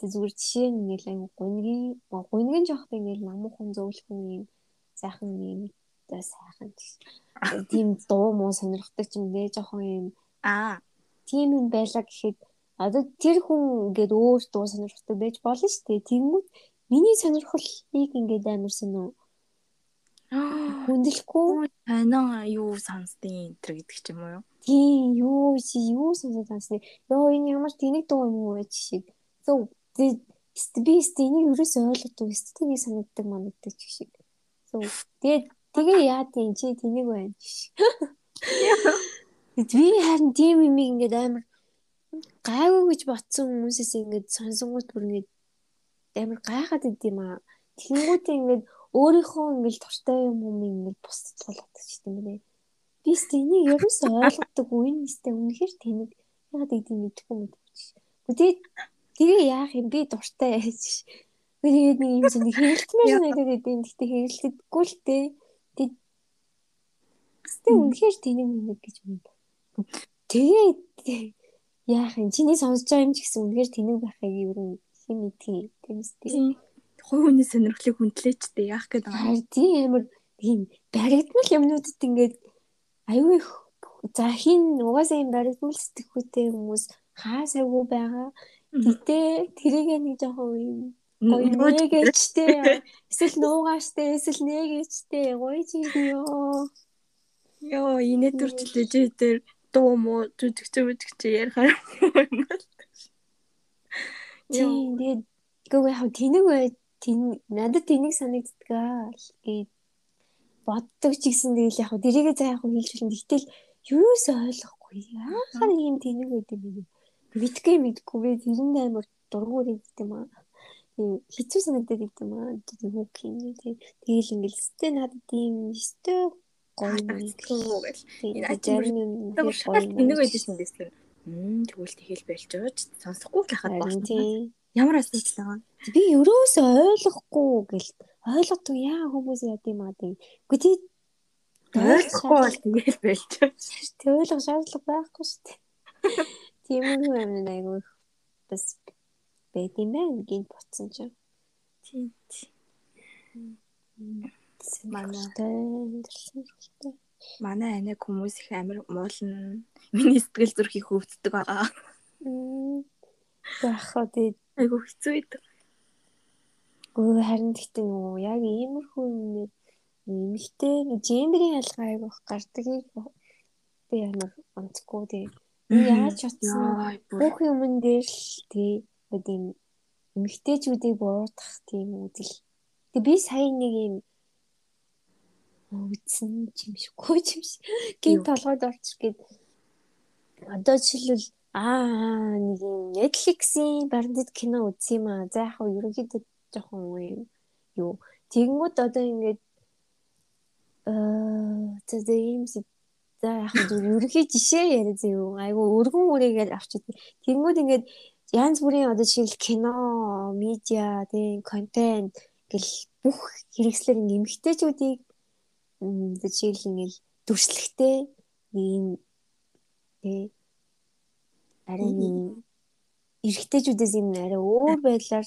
зүгээр жишээ ингээл аюу гунгийн гунгийн жоохтой ингээл намуухан зөөлхөн юм сайхан юм одоо сайхан тийм дуу муу сонирхдаг юм нэ жоохон юм аа тийм юм байлаа гэхэд одоо тэр хүн ингээд өөр дуу сонирхдаг байж болно шүү дээ. Тэнгүүд миний сонирхлыг ингээд амар сонио хүндлэхгүй танаа юу сонсдیں энэ гэдэг ч юм уу юу? Тийм юу чи юу сонсож сонсны. Йоо энэ ямар тэнэг дуу юм уу гэж шиг. Зөв би энийг ерөөсөй ойлгохгүй эстетик санагддаг манагддаг шиг. Зөв тэгээд Тэгээ яа тийм чи тэнийг байна. Би харин тийм юм ингээд амар гайгүй гэж ботсон хүмүүсээс ингээд сонсонгууд бүр ингээд амар гайхаад идэм аа. Тэнгүүд ингээд өөрийнхөө ингээд туртай юм юм ингээд бусдад тулгадаг ч юм бэ. Би тэнийг ерөөс ойлгодог үе нэстэй үнэхээр тэнийг яагаад гэдэг мэдэхгүй мэдвч. Тэгээд тэгээ яах юм би дуртай байж. Би тэгээд нэг юм чинь хэрэлтмээр санагдаад идэв. Гэтэ хэрэлтэдэггүй л дээ. Гэтэ үнэхээр тэнэг мэнэг гэж юм. Тэгээд яах юм чиний сонсож байгаа юм ч гэсэн үнэхээр тэнэг байхыг ер нь хэм мэдхий тийм үстэй. Хой хүний сонирхлыг хүндлээчтэй яах гээд байгаа. Тийм амар тийм баригдмал юмнуудад ингээд аюу их за хин угаасаа юм баригдмал сэтгэхүйтэй хүмүүс хаасаагүй байгаа. Гэтэ тэрийг нэг жоохон юм. Гоё нэгэжтэй эсвэл нуугааштай эсвэл нэгэжтэй гоё чи ёо. Йоо, инээ төрчлөө чи тэр дуу муу зүтгэж зүтгэж ярихаар юм бол. Тийм, тэгээд гоо яа тэнэг бай тэн надад тэнэг санагддгаа гээд боддог ч гэсэн тэгэл яг дэрийгээ заа яг хэлчихвэл тэгтэл юус ойлгохгүй? Яахаар ийм тэнэг байдаг юм мэдгүй мэдгүй би тэрэн амар дургуур гэдэг юм аа. Хэцүү санагдаад идэм аа. Тийм үг юм. Тийм тэгэл ингээл сте надад ийм сте гоё мэдгүй гэл. Энэ ажарын юм гоё. Энийг юм биш үү? Мм тэгвэл тэгэл байлж байгаа ч сонсохгүй л хахад байна. Ямар асуудал байгаа? Би ерөөсөө ойлгохгүй гэл ойлгодог яа хүмүүс яд юм аа тийм. Гэхдээ ойлгохгүй бол тэгэл байлж байгаа. Тэг ойлгох шаардлага байхгүй шүү дээ. Тиймэрхүү амин айгүй бас байт юм байна гинт ботсон ч. Тийм. Манай манай аниг хүмүүс их амир муулна. Миний сэтгэл зүрх их өвддөг байгаа. Яхаа тэгээд айгүй хэцүү байдаг. Өө харин гэхдээ нөгөө яг иймэрхүү юмнэр эмэгтэй гендерийн ялгаа айгүй гардаг би ямар онцгүй тий. Яаж утсан бүх юмн дээр л тий үгүй эмэгтэйчүүдийг буруутгах тийм үдэл. Тэг би сая нэг юм юм шиггүй юм шиг. Гин толгойд орчих гээд одоо жишээлбэл аа нэг юм Netflix-ийн баримтат кино үзсэн юм аа. За яг хөө ерөнхийдөө жоохон юм юу. Тэгэнгүүт одоо ингээд аа за ийм за яг хөө ерөнхий жишээ яриа зөө. Айгу өргөн үрээгээл авчид. Тэгэнгүүт ингээд янз бүрийн одоо жишээл кино, медиа, тийм контент гэл бүх хэрэгслэр нэмэгтэйчүүдийг жишээл ингээл дүрслэхтэй ийм тий арай эрэгтэйчүүдээс юм арай өөр байдлаар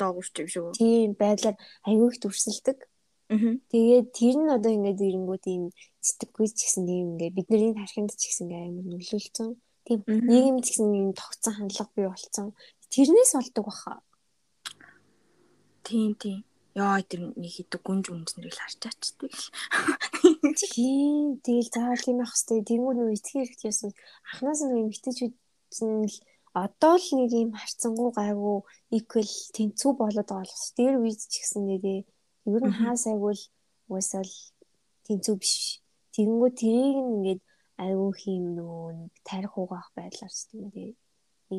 доогурч юм шиг үү. Тийм байдлаар аягүй их дүрсэлдэг. Тэгээд тэр нь одоо ингээд ирэнгүүт ийм сэтгэвгүй ч гэсэн тийм ингээд бидний тархинд ч гэсэн амар нөлөөлцөн. Тийм нийгэмд ч гэсэн ийм тогтсон хандлага бий болцсон. Тэрнээс болдог баха. Тийм тийм. Яа тэр нэг хэдэг гүнж үнснэрийг харчаач тийм. Тийм тэгэл заавал тийм байх хэвээр тэнгуү нөө итгэх хэрэгтэй ясан анханаас нь эмгтээчүүд нь л одоо л нэг юм харцсангуу гайгүй equal тэнцүү болоод байгаа болохс. Дээр үеч ч гэсэн нэрээ ер нь хаа сайгуул уусаал тэнцүү биш. Тэгэнгүүт тэрийг ингээд айгүй хийм нөө тарих угаах байдлаар ч тийм дээ.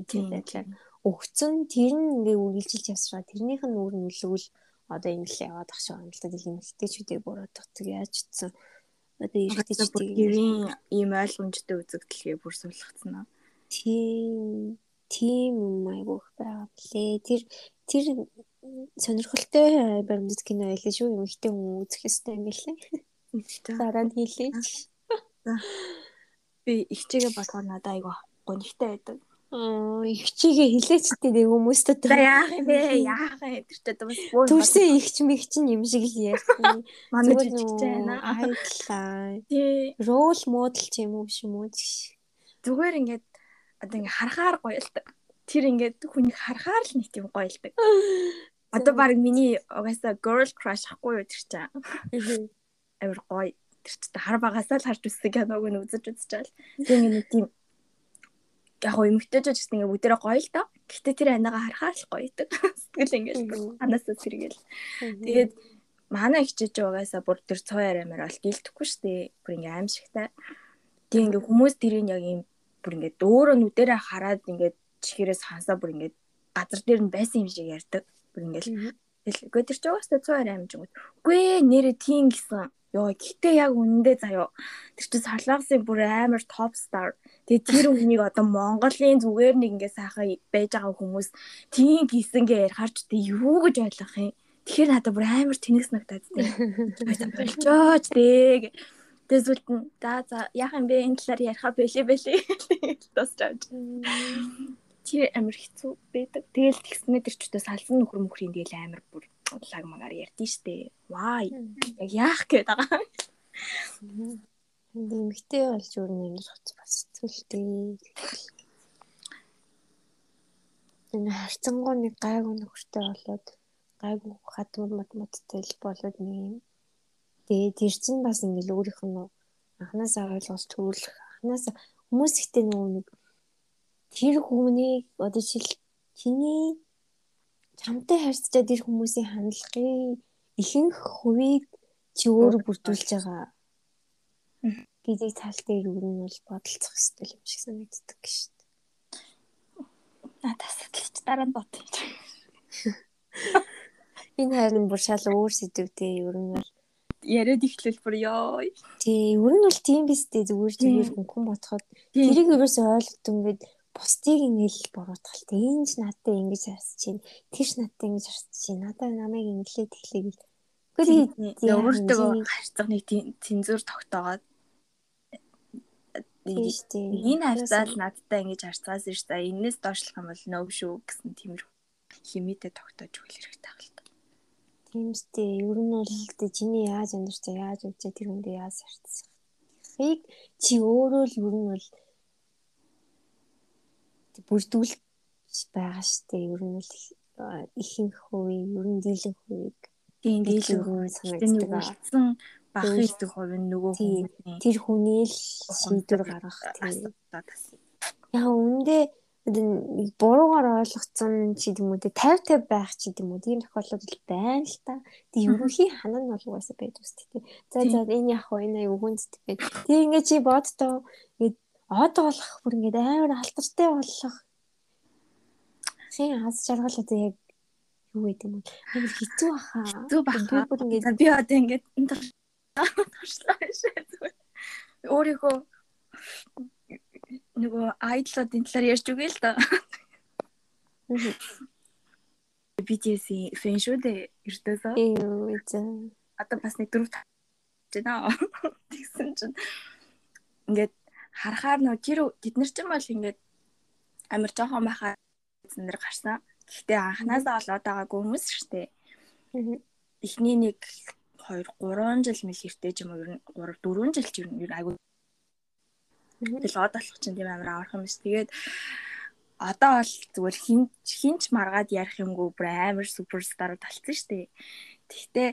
Тийм байдлаар өгцөн тэр нь ингээд үргэлжилж явсараа тэрнийх нь өөр нөлөөл одоо ингэ л яваад ах шиг юм л да. Тэгэл эмэгтэйчүүдийг буруутгах яаж утсан. Одоо эрэгтэйчүүдийн ийм ойлгомжтой үзэгдэлгээ бүр суулгацсан аа. Тийм тийм юм айгуух байгаа блэ. Тэр тэр сонирхолтой баримтат кино байлаа шүү. Эмэгтэй хүн үзэх ёстой юм билээ. Дараа нь хийлээ. Би их чигээ бодохоор надад айгуу гонигтай байдаг. Их чигээ хилээчтэй нэг хүмүүстээ. За яах юм бэ? Яах юм тэр ч одоо бас төрсөн ихч мэгч юм шиг л ярьсан. Манай жижигч байна. Айдлаа. Тий. Рол модел ч юм уу биш юм уу? Зүгээр ингээд одоо ингээ харахаар гоё л та. Тэр ингээд хүнийг харахаар л нэг тийм гоё л та. Одоо баг миний угаасаа girl crush ахгүй юу тэр чинь. Амар гоё. Тэр чинь хар багасаа л харж үзсэн киног нь үзэж үзэж байгаа. Тэгээ нэг тийм яг гоо эмгтээжж гэсэн ингээ бүгдээрээ гоё л доо. Гэхдээ тэр анаага харахаар л гоё идэг. Сэтгэл ингээл анаасаа сэргээл. Тэгээд манай ихчэж угаасаа бүр тэр цоо яриамаар бол гэлдэхгүй шүү дээ. Бүр ингээ аимшигтай. Тэг ингээ хүмүүс тэрийг яг юм бүр ингээ дөөрөө нүдэрээ хараад ингээ чихээрээс хансаа бүр ингээ газар дээр нь байсан юм шиг ярьдаг. Бүр ингээл Үгүй тэр ч угаасаа 120 амжингууд. Үгүй нэрээ тийм гисэн. Йоо гэтээ яг үнэндээ заяо. Тэр чинь сарлагсын бүр амар топ стар. Тэгээ тэр хүнийг одоо Монголын зүгээр нэг ингээ сайхан байж байгаа хүмүүс тийм гисэнгээ ярихаар ч тэг юу гэж ойлгох юм. Тэгэхээр надад бүр амар тэнэгс нагтаад тийм. Болчооч тэг. Тэгээ зүлт нь за за яах юм бэ энэ талаар ярихаа бэлээ бэлээ. Авч тэр амар хэцүү байдаг. Тэгэл тэгснээр тэр ч өдөө салсан нөхөр мөхрийн тэгэл амар бүр лаг магаар ярьдэн штэ. Вай. Яг яах гээд байгаа. Нэмэгтэй болж өөр нэг хоц бас зүлтэй. Энэ харцангуу нэг гайгүй нөхөртэй болоод гайгүй хатмар матматтай л болоод нэг юм. Тэгээ тэр чинь бас ингээл өөрийнх нь анханасаа ойлгож төрүүлэх анханасаа хүмүүс ихтэй нөгөө нэг тэр хүмүүнийг одоо жишээл чиний чамтай харьцаад тэр хүмүүсийн хандлагын ихэнх хувийг чи өөрөө бүрдүүлж байгаа гэдэг талтай юу нь бол бодолцох хэрэгтэй юм шиг санагддаг шүү дээ. Надаас ч дараа нь бод. Энэ харин бүр шал өөр сэдвтэй ер нь бол яриад ихлэл бүр ёо. Тий, ер нь бол тийм биз дээ зүгээр зүгээр хүн бодоход тэрийг ерөөсөй ойлгодог ингээд бусдыг ингээл буруутгал. Энэ ч надад ингэж харсаж чинь, тэр ч надад ингэж харсаж чинь. Надад намайг инглээд эхлэе гэл. Гэхдээ өөртөө харьцах нэг цензур тогтоогоод. Энэ хавцаал надтай ингэж харцгаасан шүү дээ. Энээс доошлох юм бол нөө шүү гэсэн тиймэр химитэй тогтоож өгөх хэрэгтэй байна л та. Тийм шүү дээ. Ер нь бол чиний яаж амьдарч яаж үжээ тэр хүндээ яаж харцсан. Хийг чи өөрөө л ер нь бол бүрдүүлж байгаа дээ. Ер нь бол ихэнх хувийн ер нь дийлэн хувийг тийм дийлэн хувийг санагддаг. Үлдсэн бага хийдэг хувь нь нөгөө хүмүүсийн тэр хүний л шийдвэр гаргах тийм. Яа үндэ буруугаар ойлгоцсон ч гэдэм үү 50 50 байх ч гэдэм үү тийм тохиолдол байна л та. Тэг ерөнхий ханаа нь бол угаасаа байдаг үст тийм. За за энэ яг хоо энэ аяг үгүнцтэй байд. Тэг ингээ чи бодтоо ингээ од болох бүр ингээ амар алтартай болох. Хин хас жаргал одоо яг юу гэдэг юм бэ? Амар хэцүү баха. Хэцүү баха. Бүр ингээ би одоо ингээ туршлаа шээ. Өөрийнхөө нөгөө айдлуудын талаар ярьж үгүй л да. BTS-ийн фэн шүү дээ эрдөөсөө. Юу зэ. Одоо бас нэг дөрөв байна. Тэгсэн чинь ингээд харахаар нөө тэр тэд нар ч юм бол ингээд амар жоохон байхаа зэн дээр гарсан. Гэхдээ анханасаа болоод байгаагүй хүмүүс шүү дээ. Эхний нэг 2 3 жил мэл хэртэй ч юм уу ер нь 3 4 жил ч ер нь айгүй Тэгэл од болох чинь тийм амар аврах юм биш. Тэгээд одоо бол зүгээр хин хинч маргаад ярих юмгүй бүр амар суперстарууд талцсан шүү дээ. Тэгтээ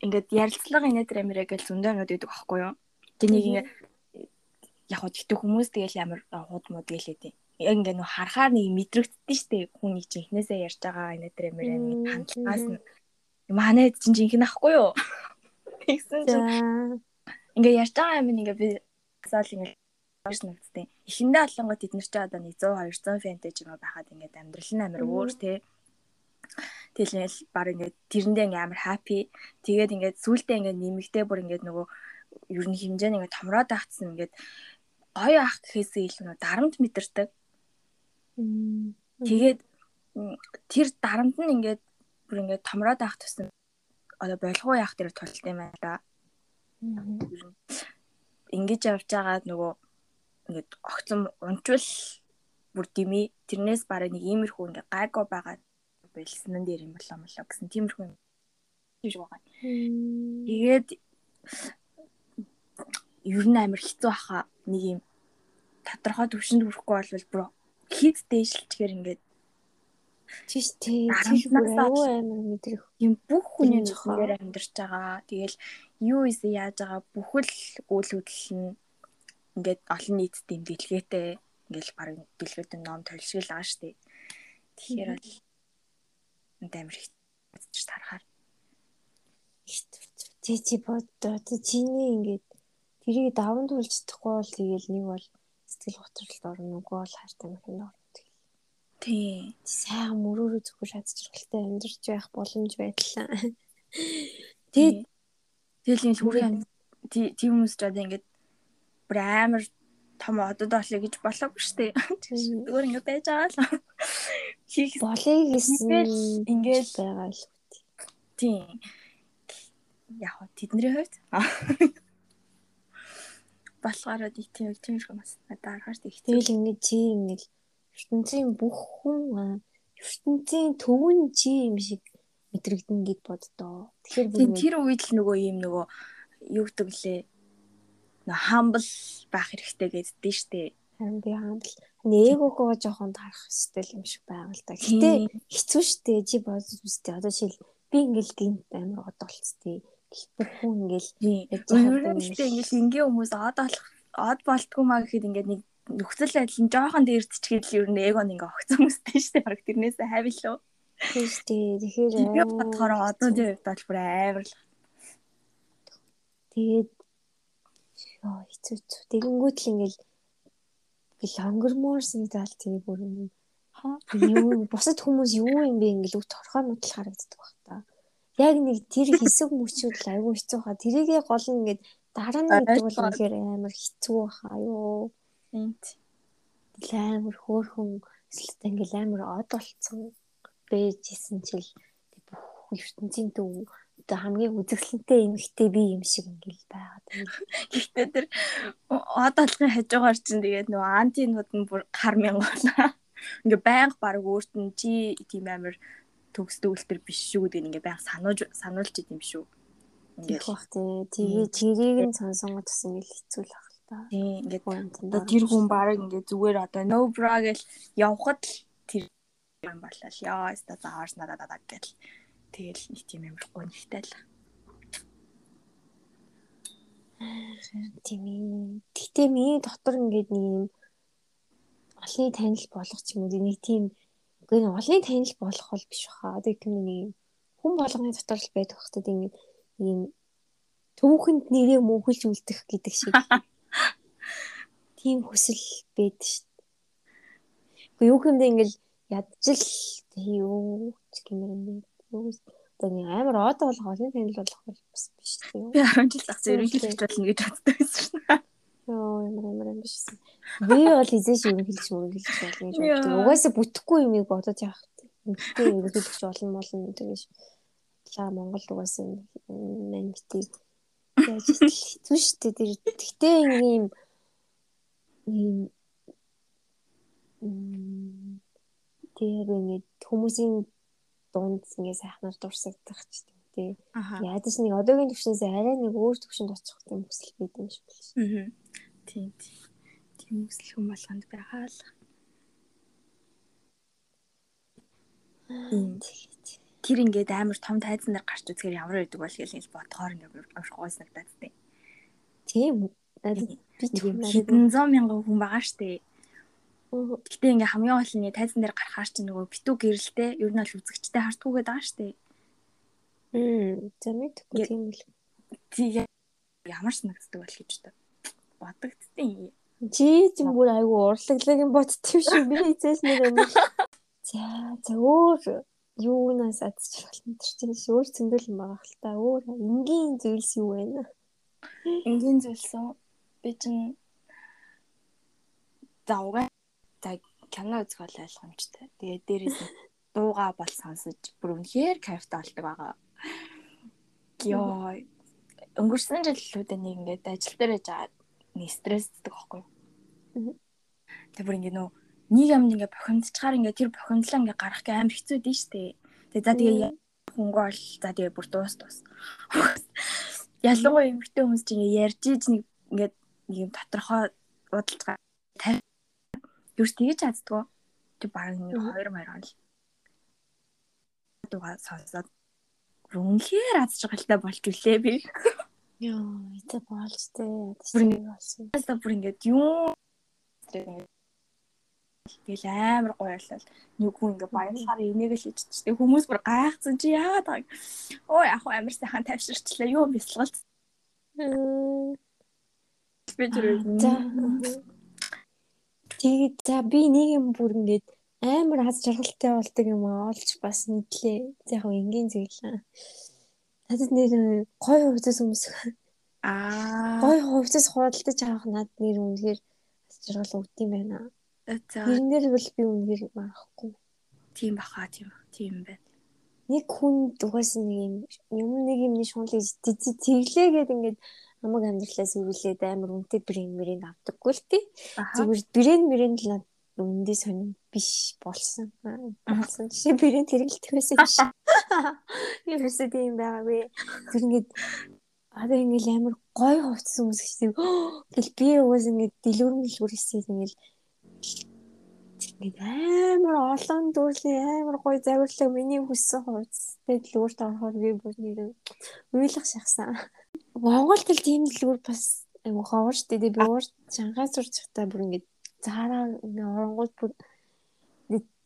ингээд ярилцлага инээдэр амираа гэж зөндөө нүүд өгдөг байхгүй юу? Тэнийг ингээ яг хөө тэгтээ хүмүүс тэгэл амар хууд мод гэлээ яг ингээ нөө харахаар нэг мэдрэгддэн штэ хүний чинь эхнээсээ ярьж байгаа инээдэр амираа хандлагаас нь манай чинь жинхэнэ ахгүй юу? Тэгсэн чинь ингээ ярьж байгаа юм ингээ би асаал ингээд маш нэгдтэй. Эхэндээ олонгоо тэд нар ч одоо нэг 100 200 фэнтэй ч юм уу байхад ингээд амьдрал нь амар өөр тий. Тэгэл баг ингээд тэрэндээ ингээд амар хаппи. Тэгээд ингээд сүултээ ингээд нэмэгтэй бүр ингээд нөгөө ер нь хэмжээ нь ингээд томроод байхсан ингээд гоё ах гэхээсээ илүү дарамт мэдэрдэг. Тэгээд тэр дарамт нь ингээд бүр ингээд томроод авах тусам одоо болгоо яах дээр тулт юм байна да. Ингэж явж байгаа нөгөө ингээд огцом унчвал бүр дими тэрнээс бараг нэг иймэрхүү ингээ гайгүй байгаа байлсан дээр юм болоо молоо гэсэн тиймэрхүү юм тийш байгаа. Тэгээд ер нь амар хэцүү баха нэг юм тодорхой төвшөнд хүрэхгүй болвол бүр хит дээшлчихээр ингээд Тийш тий. Бүр амар мэдрэх. Юм бүх хүний нөхөр амьдарч байгаа. Тэгэл юу ийсэн яаж байгаа бүхэл үйл хөдлөл нь ингээд олон нийтэд юм дэлгээтэй ингээл баг дэлгээтэй ном толшгил байгаа штеп. Тэгэхээр бол амар хэцүү тарахаар. Тий чи бодоо чиний ингээд тэрийг даван туулж чадахгүй бол тэгэл нэг бол сэтгэл готролд орно үгүй бол хайртай мөхөнд орно. Тий. Сайн мөрөөрөө зөвхөн шатчралтай амьдарч байх боломж байдлаа. Тэгээд тэгэл энэ хүрээ тийм хүмүүс ч одоо ингээд бүр амар том одод олё гэж болоогүй шүү дээ. Зүгээр ингээд байж байгаа л. Хийх болыг гэсэн ингээд байгаа л. Тийм. Яг тэдний хувьд болохоор тийм тийм юм бас надад аргаж тэгт. Тэгэл ингээд чи ингээд ертөнцийн бүх хүн ертөнцийн төвөн чи юм шиг мэдрэгдэн гэд боддоо. Тэгэхээр тэр үед л нөгөө юм нөгөө юу гэдэг лээ. Нөгөө хамбал байх хэрэгтэй гэддээ штэ. Харин би хамбал нээгөөгөө жоохон тарах стил юм шиг байгаа л да. Гэтэ хэцүү штэ. Чи бодож үстэй. Одоо шил би ингээл гинт амар одолцтой. Хүн ингээл нь ихтэй ингээл ингийн хүмүүс од болох од болтгүй маа гэхэд ингээд нэг нөхцөл байдал нь жоохон дээрдчихэд л ер нь эго ингээ огцсон хүмүүстэй шүү дээ. Бараг тэрнээсээ. Тийм шүү дээ. Тэгэхээр би бодохоор одоо тэр хувьд бүр амар л. Тэгээд ёо хэцүү хэцүү. Тэгэнгүүт л ингээл гэл өнгөрмөрсөн зал тэгээ бүр юм. Юу бусад хүмүүс юу юм бэ ингээл үг торхоо нутал харагддаг баг та. Яг нэг тэр хэсэг мөчүүд л айгүй хэцүү хаа. Тэрийгээ гол нь ингээд дараа нь гэдэг бол үнэхээр амар хэцүү баха юу. Энд амар хөөхөн эсвэл ингээл амар од болцсон бэжсэн чил бүх ертөнцийн төв хамгийн үзэсгэлэнтэй эмэгтэй би юм шиг ингээл байгаад байна. Гэхдээ тэр од алгын хажуугаар чинь тэгээд нөгөө антинууд нь бүр гар мянгана. Ингээ байнга баг өөрт нь чи тийм амар төгсдөг үлтер биш шүү гэдэг ингээ байнга сануулж сануулж идэм шүү. Ингээд бах тий. Тэгээ тэрийг нь сонсонгод бас ингээл хэцүү л ах л та. Тий ингээд тэр хүн баг ингээ зүгээр одоо no bra гэл явхад л тэр юм болол яа өста зааварс надад даа гэл тэгэл нэг тийм амар гонхтой л. Тийм ээ. Гэтэ миний дотор ингээд нэг юм олны танил болгох юм уу нэг тийм үгүй нэг олны танил болох бол биш баха. Одоо юм нэг хүн болгоны дотор л байдаг хэвчээ тийм ийм төвхөнд нэрээ мөнхөлж үлдэх гэдэг шиг. Тийм хүсэл байдаг шүү дээ. Уу юу хэмдэ ингээл ядчил юу ч гэмээр юм бэ. Одоо нэг амар од болгоо олон танил болох бол бас биш тийм. Би 10 жил ахс ерөнхийлөгч болно гэж боддог байсан шнэ. Йоо ямар ямар юм биш. Би бол эзэш ерөнхийлөгч мөрөнхийлөгч болно гэж боддог. Угаасаа бүтэхгүй юмыг бодож явах. Үнэхээр ерөнхийлөгч болно молно тэгэж. Лаа Монгол угаасаа мань битий яаж хэцүү шүү дээ. Тэр тэгтээ ийм ийм тэр ингээд хүмүүсийн дунд ингээ сайхнаар дурсагдах ч тийм Ядаж нэг одоогийн төвшнээс арай нэг өөр төвшөнд очих юм хүсэл байдаг юм шиг байна. Аа. Тийм тийм. Тийм хүсэл хүм болгонд байгаа л. Тэр ингээд амар том тайзан дээр гарч үзэхээр ямар байдаг бол гэж бодохоор ингээд аврахгүйс надад тийм. Тийм. Би хэдэн зуун мянган хүн байгаа штэ. Гэтэ ингээ хамгийн гол нь тайзан дээр гарахаар чи нөгөө битүү гэрэлтэй ер нь бол үзэгчтэй хартгүйгээд байгаа штэ. Мм, за мэдгүй тийм л. Тийм ямар санагддаг бол гэж бодогдтiin. Чи чинь бүр айгүй урлаглаг юм бодтив шүү. Би эцэс нэг юм. За, за өөр юунаас адчих болно чинь өөр зөндөл юм байгаа хэл та. Өөр энгийн зүйлс юу вэ? Энгийн зүйлс үү? Би чинь завга за кино үзэх бол ойлгомжтой. Тэгээд дээрээс дууга бол сонсож бүр үнэхээр кайфтай болдог байгаа. Йоо. Өнгөрсөн жилүүд нэг ингээд ажил дээр яжгаад нэг стрессдэг байхгүй юу? Тэгээ бүр ингээд нөө нэг юм ингээд бохимдчихаар ингээд тэр бохимдлаа ингээд гарах гэ амар хэцүү дээ штэ. Тэгээ за тэгээ хөнгөө бол за тэгээ бүр дуус дуус. Ялангуяа эмэгтэй хүмүүс чинь ярьж иж нэг ингээд нэг юм тодорхой бодолж тарих юус тэгэж чаддгүй. Тэг баг нэг 2 маяг он л. Дугаа сонсоод үнэхээр аз жаргалтай болж үлээ би. Йоо, это болж тээ. Бүр. Яста бүр ингээд юу Тэгэл амар гоё болол нэг хүн ингээ баярлахаар энийг л хийчихсэн. Хүмүүс бүр гайхсан чи яагаад байгааг. Оо яг амар сайхан тавьширчлаа. Юу бясалгалт. Би тэр Тэгээд за би нэг юм бүр ингээд амар аз жаргалтай болдог юм олж бас мэдлээ. Яг энгийн зүйл. Надад нэр гоё хувцас хүмүүс аа гоё хувцас худалдаж авах над нэр үнэхээр аз жаргал өгд юм байна. За тэрнэр бол би үнэхээр марахгүй. Тийм баха тийм тийм байна. Нэг хүн угаас нэг юм нэг юм шунлыг тэглээ гэдэг ингээд намайг амьдралаас үргэлээд амар үнэтэй брэнд мөрийг авдаггүй л тий. Зүгээр брэнд мөрөнд л үндэ сонин биш болсон. Болсон. Жишээ брэнд хэрэгэлдэг байсан биш. Ерөөсөө тийм байгаагүй. Тэр ингээд одоо ингээд амар гой хувцас хүмүүс гэсэн. Тэгэл би уус ингээд дэлгүүрэн дэлгүүр хийсээ ингээд ингээд амар олон дүрлийн амар гой завирлаг миний хүссэн хувцастай дэлгүүрт орохоор би бүр нэр уйлах шахсан. Монгол гэл тийм дэлгүүр бас айгу ховор штэ би уур Шанхай сурч захтаа бүр ингээд заараа ингээ оронгууд бүр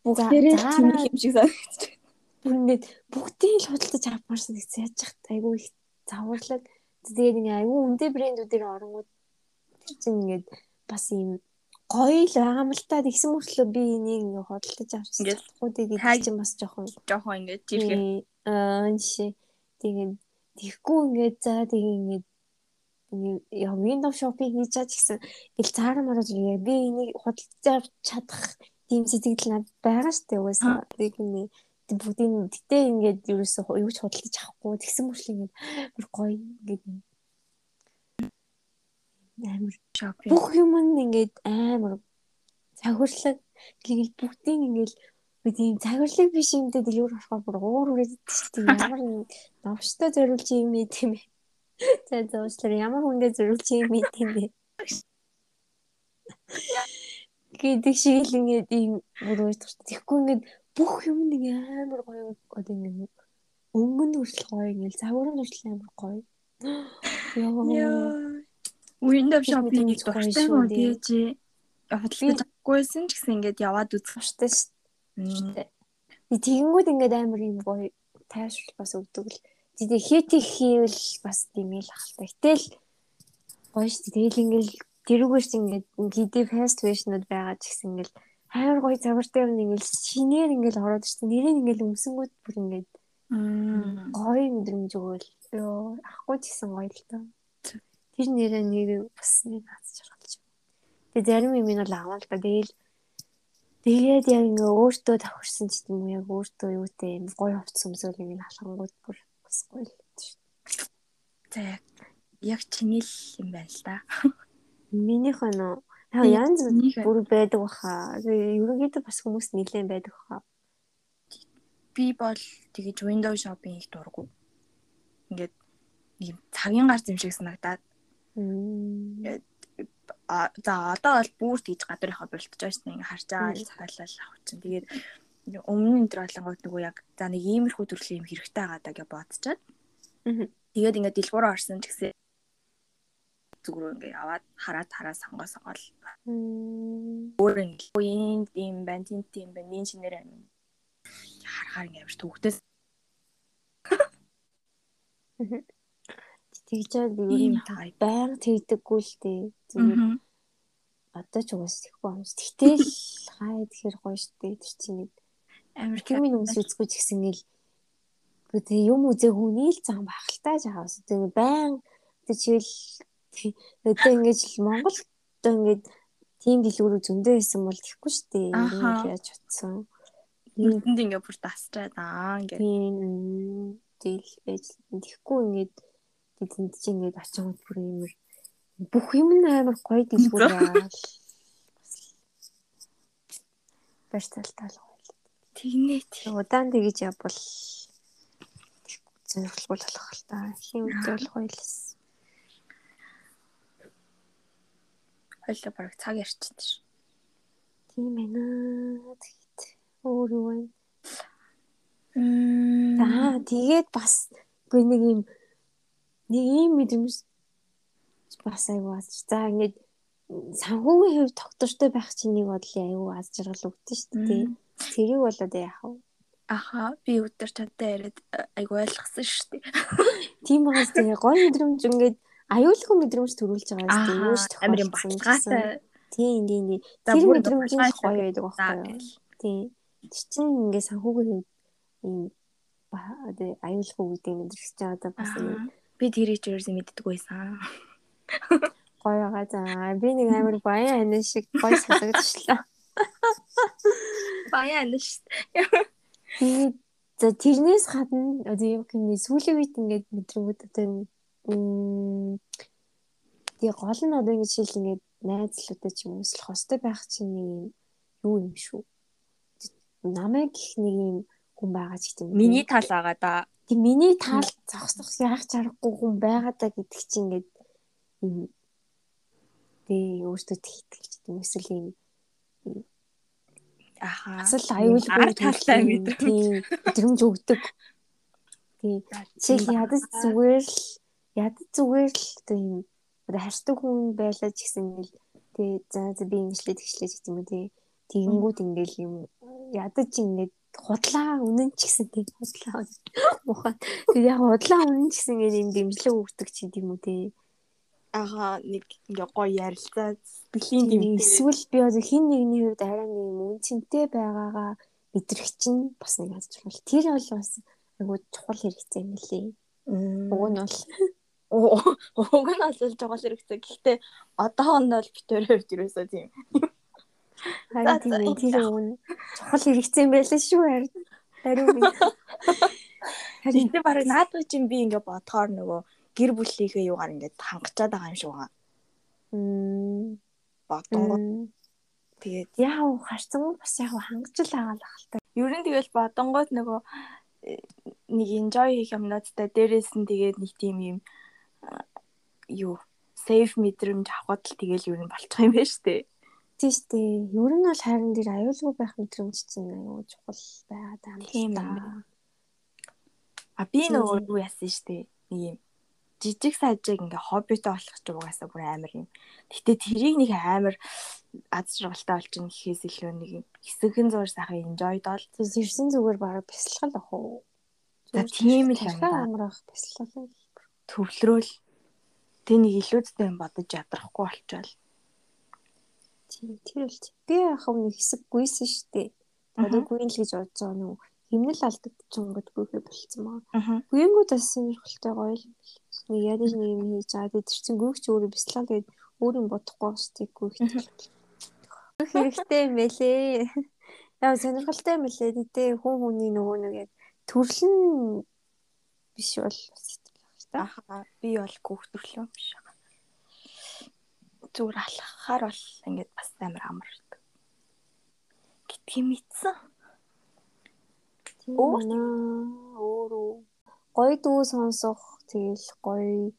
бүх заараа юм шиг санагдаж байна. Бүр ингээд бүгдийг л худалдаж авмаарсан гэж яаж яхад айгүй их заварлаг. Тэгээд ингээ айгүй үнэтэй брэндүүдээр оронгууд чинь ингээд бас юм гоё л байгаа юм л та тэгсэн мөртлөө би энийг ингээ худалдаж авчихсан. Болохгүй тэгээд чинь бас жоохон жоохон ингээ жирхээ. Аа жишээ тэгээд тэгхгүй ингээд за тэгээд ингээд яа window shopping хийж чад гэсэн ил цаараа мараа зүгээр би энийг худалдаж чадах тийм сэтгэл надад байгаа штэ угаасаа. Тэг нэг бүгдийн гэтээ ингээд ерөөсөө юу ч худалдаж авахгүй тэгсэн мөрчлөө ингээд бүр гоё ингээд амар шопинг. бүх юм ингээд амар цагурлаг тэгэл бүгдийн ингээд бид ийм цагурлаг биш юмдээ дэлгүүр орохоор бүр уур үрээд тийм ямар новштой зориулж юм ээ тийм ээ. За зөөслөр ямар хүндээ зориулж юм ээ тийм ээ. гэдэг шиг л ингээд ийм бүр өөртөө тэгэхгүй ингээд бүх юм нэг амар гоё одоо ингээд өнгөн хүртэл гоё ингээд загвар нь хүртэл амар гоё. Яа. Windows Shopping-ийг дуртай мó тийж худалдаж авахгүйсэн ч гэсэн ингээд яваад үзэх штэ штэ. Тэгэнгүүт ингээд амар юм гоё тайвшрал бас өгдөг л. Тэгээ хийти хийвэл бас тийм л ахалтай. Гэтэл гоё штэ. Тэгэл ингээд тэрүүгээрч ингээд хийдий фаст фэшнүүд байгаа ч гэсэн ингээд амар гоё завартай юм ингээд шинээр ингээд ороод ирсэн. Нэрийг ингээд өмсөнгүүд бүр ингээд гоё мэдрэмж өгөөл. Йоо ахгүй ч гэсэн гоё л таа. Тэр нэрээ нэг бас нэг хаз жаргалж. Тэгээ зарим юм нь бол аваа л да. Тэгэл тэгээд яг ингээ өөртөө давхарсан ч юм уу яг өөртөө юутэй юм гоё хувц өмсөөл ингээ халахангууд бүр бас гоё л шүү. За яг чиний л юм байна л да. Минийх нь яа янз бүр байдаг баха. Ерөнхийдөө бас хүмүүс нилээн байдаг баха. Би бол тэгэж window shopping их дургу. Ингээд ийм цагийн гар зэм шиг санагдаад а за одоо бол бүрт гэж гадуурхаа болтож байсан ингээ харж байгаа л цахалал авах чинь тэгээд өмнө энэ төр болонгууд нөгөө яг за нэг иймэрхүү төрлийн юм хэрэгтэй байгаа даа гэж бодцоод тэгээд ингээ дэлгүүрөө орсон ч гэсэн зүгрөө ингээ яваад хараад хараа сонгоо сонгоол өөр ингээ энэ юм байна тийм тийм байна шинээр юм харахаар ингээ амир төвхтөөс тэгжээд ер нь байнга тэгдэггүй л дээ. Зүгээр. Одоо ч угаас тэхгүй юм. Тэгтэл хаа тэгэхээр гоё штэ тэр чинь нэг Америк юм хүмүүс үзгүй ч гэсэн ил тэгээ юм үзээ хүний л зам байх л таа жаавс. Тэгээ байн тэг чийл одоо ингэж Монгол одоо ингэж тийм дэлгүүрүү зөндөө байсан бол тэхгүй штэ. Юу яаж утсан. Энд ингээ бүр тасчаад аа ингээ. Тийм тэгэл байж тэхгүй ингэж тэнд чи ингээд очиод бүр юмэр бүх юм амар гоё дэлгүүр байгаа. Баш талтал гоё. Тэгнэ тий. Удаан тэгэж явбал зөвхөлгүй болох л та. Хин үйл гоё л. Хойло бараг цаг ярьчихсан ш. Тийм ээ наа. Тэгэд өөр юу вэ? За тэгээд бас үгүй нэг юм нэг ийм мэдрэмж бас аюу аз. За ингээд санхүүгийн хувь доктортой байх чинь нэг бодлын аюу аз жаргал өгдөн шүү дээ. Тэрийг болоод яах вэ? Аха би өдөр чадтай яриад аюу ойлгосон шүү дээ. Тийм байгаас тэгээ гой мэдрэмж ингээд аюулгүй мэдрэмж төрүүлж байгаа шүү дээ. Амир юм баталгаатай. Тийм тийм тийм. Тэр мэдрэмж гоё байдаг байхгүй юу? Тийм. Тэр чинь ингээд санхүүгийн одоо аюулгүй гэдэг мэдрэгч чинь одоо бас Би тэрийг ч ерөөсөө мэддэг байсан. Гоё байгаа за. Би нэг амар баян ань шиг гоё санагдчихлаа. Баян ань шүү. Тэгээд за тэрнээс гадна одоо юм хэмнээ сүүлийн үед ингээд мэдрэмүүд одоо Тэгээ гол нь одоо ингэ жишээл ингэ найзлуудаа ч юм уу өслөх хостой байх чинь нэг юм юу юм шүү. Намайг гэх нэг юм хүн байгаа ч гэдэг. Миний тал байгаа да. Тэг миний таал зогсох яах чаргагүй хүн байгаа даа гэдэг чинь ингээд юм тэг өөртөө тэгтгэлж юм эсвэл юм аха асал аюулгүй талтай мэдрэмж өгдөг. Тэг чи ядаж зүгээр л ядаж зүгээр л юм одоо харьцдаг хүн байлаа ч гэсэн ингээл тэг за за би ингэслээ тэгшлээ гэх юм тэг тэгэнгүүт ингээл юм ядаж ингээд худлаа үнэн ч гэсэн тийм худлаа муухай. Тэгээд яг худлаа үнэн ч гэсэн ингээд юм дэмжлэг өгдөг ч юм уу тий. Ага нэг ингээ гоё ярилцаа бэхлийн дэмжлэг. Эсвэл би одоо хин нэгний хувьд арай нэг юм үнцэнтэй байгаагаа мэдрэх чинь бас нэг чухал. Тэр бол бас айгуу чухал хэрэгцээ юм лээ. Уг нь бол уг нь бол чухал хэрэгцээ. Гэхдээ одоохонд бол битүүрийн хувьд юусоо тийм Харин тийм тэр өгн чухал хэрэгцээ юм байлаа шүү харин. Харин би харин тэ барыг наадгүй чинь би ингээ бодохоор нөгөө гэр бүлийнхээ юугаар ингээд хангачаад байгаа юм шиг байгаа. м Бодонгууд тэгээд яав харцсан бас яг хангаж л байгаа л ахaltaа. ер нь тэгэл бодонгууд нөгөө э, нэг enjoy хийх юмнуудтай дээрээс нь тэгээд нэг тийм юм юу safe мэдрэмж авахд л тэгэл ер нь болчих юм байна шүү дээ. Тийм шүү дээ. Ер нь бол харин дээр аюулгүй байх мэдрэмж чинь аюу чухал байгаа даа. Тийм юм. А би нөгөө юу яасан шүү дээ. Нэг юм жижиг сажиг ингээ хоббитой болох ч угаасаа бүр амар юм. Гэтэ тэрийг нэг амар аз жаргалтай болж ин гэхээс илүү нэг юм хэсэгэн зур сайхан enjoy дол. Ирсэн зүгээр бараг бясалгал ах уу. За тийм л юм да. амрах бясалгал. Төвлөрөөл тэнийг илүүдтэй юм бодож ядрахгүй болчвол. Тийм тэр л би яг нэг хэсэг гүйсэн шүү дээ. Одоо гүйн л гэж байгаа нүү химнэл алдагдчихгүй гүйхэ болцсон маа. Гүйнгүүд бас сонирхолтой гоё юм бэл. Нэг яаж нэг юм хийж байгаа. Тэр чинь гүйгч өөрөө бяцлаа тэгээд өөр юм бодохгүй штий гүйхт. Гүйх хэрэгтэй юм бэлээ. Яа сонирхолтой юм бэлээ. Гэтэ хүн хүний нөгөө нэг яг төрлөн биш бол бас та. Аха би бол гүйх төрлөө биш байгаа. Зүгээр алхахаар бол ингээд бас амар амардаг. Гэтгий мэдсэн. Өөр өөрөө гоё дүү сонсох тэгэл гоё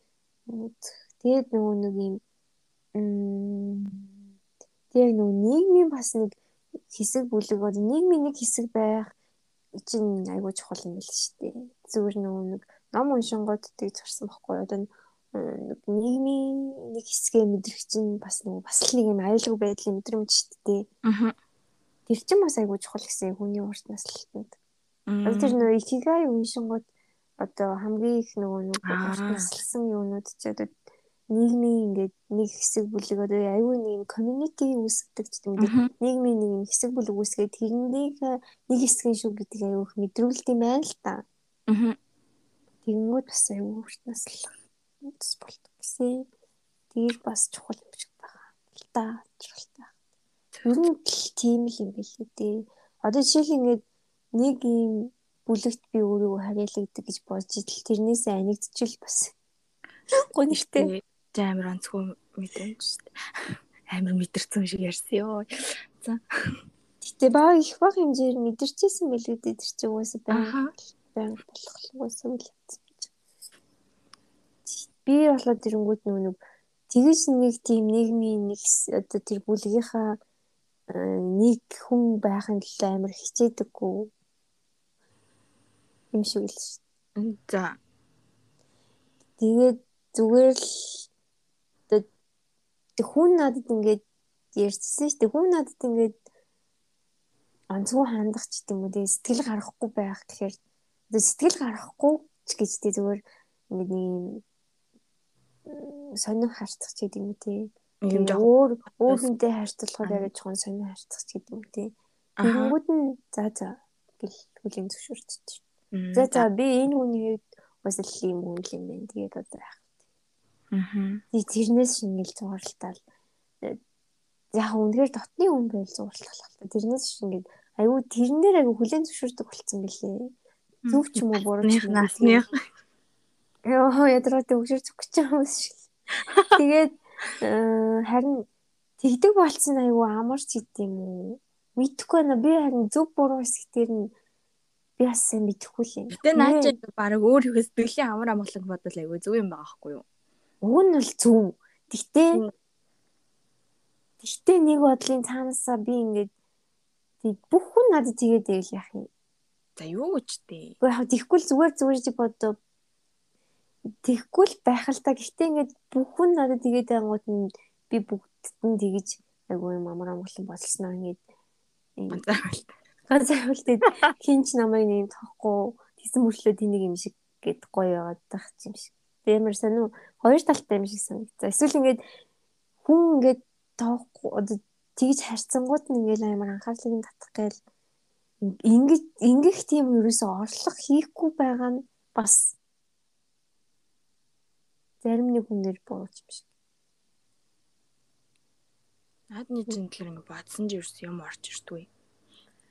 үзэх. Тэгээд нөгөө нэг юм тэг нөгөө нийгмийн бас нэг хэсэг бүлэг одоо нийгмийн нэг хэсэг байх чинь айгуу чухал юм л шүү дээ. Зүгээр нөгөө нэг ном уншингууд тийг зорсон байхгүй одоо нийгмийн нэг хэсгээ мэдрэх чинь бас нөгөө бас л нэг юм аюулгүй байдлын мэдрэмж шүү дээ. Аа. Тэр чинь бас айгуу чухал гэсэн хүний урт наслалтанд. Тэр нөгөө икигай уншингууд одоо хамгийн их нөгөө нэг наслсан юунууд ч одоо нийгмийн ингээд нэг хэсэг бүлэг одоо аюу нэг community үүсгдэг ч юм уу нийгмийн нэг хэсэг бүлэг үүсгээд тэрнийг нэг хэсгийн шүү гэдэг аюу их мэдрүүлт юм байна л та. Аа. Тэнгүүд бас аюу урт наслах бас болдог гэсэн. Тэр бас чухал юм шиг байгаа. Л та чухалтай. Ер нь тийм л юм билээ дээ. Одоо жишээл ингээд нэг юм бүлэгт би өөрийгөө харьяалагддаг гэж бодож идэл тэрнээсээ анигдчихвэл бас гоо нэртэй амар онцгой мэдрэмж шүү дээ. Амар мэдэрсэн шиг ярьсан ёо. За. Гэтэ баг их баг хэмжээр мэдэрчээсэн билүү дээ тэр чинь угаасаа байнга байнга болох угаасаа үл би болоод ирэнгүүт нэг тэгэж нэг тийм нийгмийн нэг одоо тэр бүлгийнхаа э, нэг хүн байхын төлөө амар хичээдэггүй юм шиг л шүү. За. Тэгээд зүгээр л тэг хүн надад ингээд ярьчихсан шүү дээ. Хүн надад ингээд онцгой хандах ч гэдэм үү дээ сэтгэл гаргахгүй байх гэхээр сэтгэл гаргахгүй ч гэж дээ зүгээр ингээд нэг сонир харцах ч гэдэм үү дээ. Юм өөр өөр хүнтэй харьцуулахад яриад жоохон сонир харцах ч гэдэм үү дээ. Тэгэнгүүт нь за за гэл хүлийн зөвшөөрч. За за би энэ хүний хувьд бас л юм хүн юм байна. Тэгээд одоо яах вэ? Аа. Тэрнээс шингээл зурлалтал яг үнэхээр дотны хүн байл зурлах л та. Тэрнээс шингээд аюу тэрэн дээр аюу хүлэн зөвшөөрдөг болцсон бэлээ. Зүг ч юм уу буруу ч юм уу. Йоо ядраад өгшөр зүгч юм шиг. Тэгээд э, харин тэгдэг болцсон аюу амарч идэм үү? Мэдхгүй байна. Би харин зөв буруу хэсэг дээр нь би бас сайн мэдэхгүй л юм. Гэтэ наач баг өөр их сэтгэлийн амар амгалан бодвол айгүй зөв юм байгаа хгүй юу? Уг нь бол зөв. Гэтэ Гэхдээ нэг бодлын цаанаасаа би ингээд бүх хүн надад тэгээд байл яах юм. За юу гэж тээ. Уу яг тийхгүй л зүгээр зүгээр чи бодоо. Тэгхгүй л байх л та. Гэхдээ ингээд бүх хүн надад тэгээд ангууд нь би бүгдд нь тэгэж айгуу юм амар амгалан болсноо ингээд ганцаархалт. Ганцаархалт хинч намайг нэм тоохгүй тэгсэн мөрчлөө тэнийг юм шиг гээд гоё яваад тах юм шиг. Бэмэр сонио хоёр талтай юм шиг санагцаа. Эсвэл ингээд хүн ингээд тоохгүй одоо тэгж харьцангууд нь ингээл амар анхаарлыг нь татах гээл ингэж ингэх тийм ерөөсөө орлого хийхгүй байгаа нь бас зарим нэг хүнээр бууж юм шиг. Наадны зиндлэр ингэ бодсон ч ерөөс юм орж ирдгүй.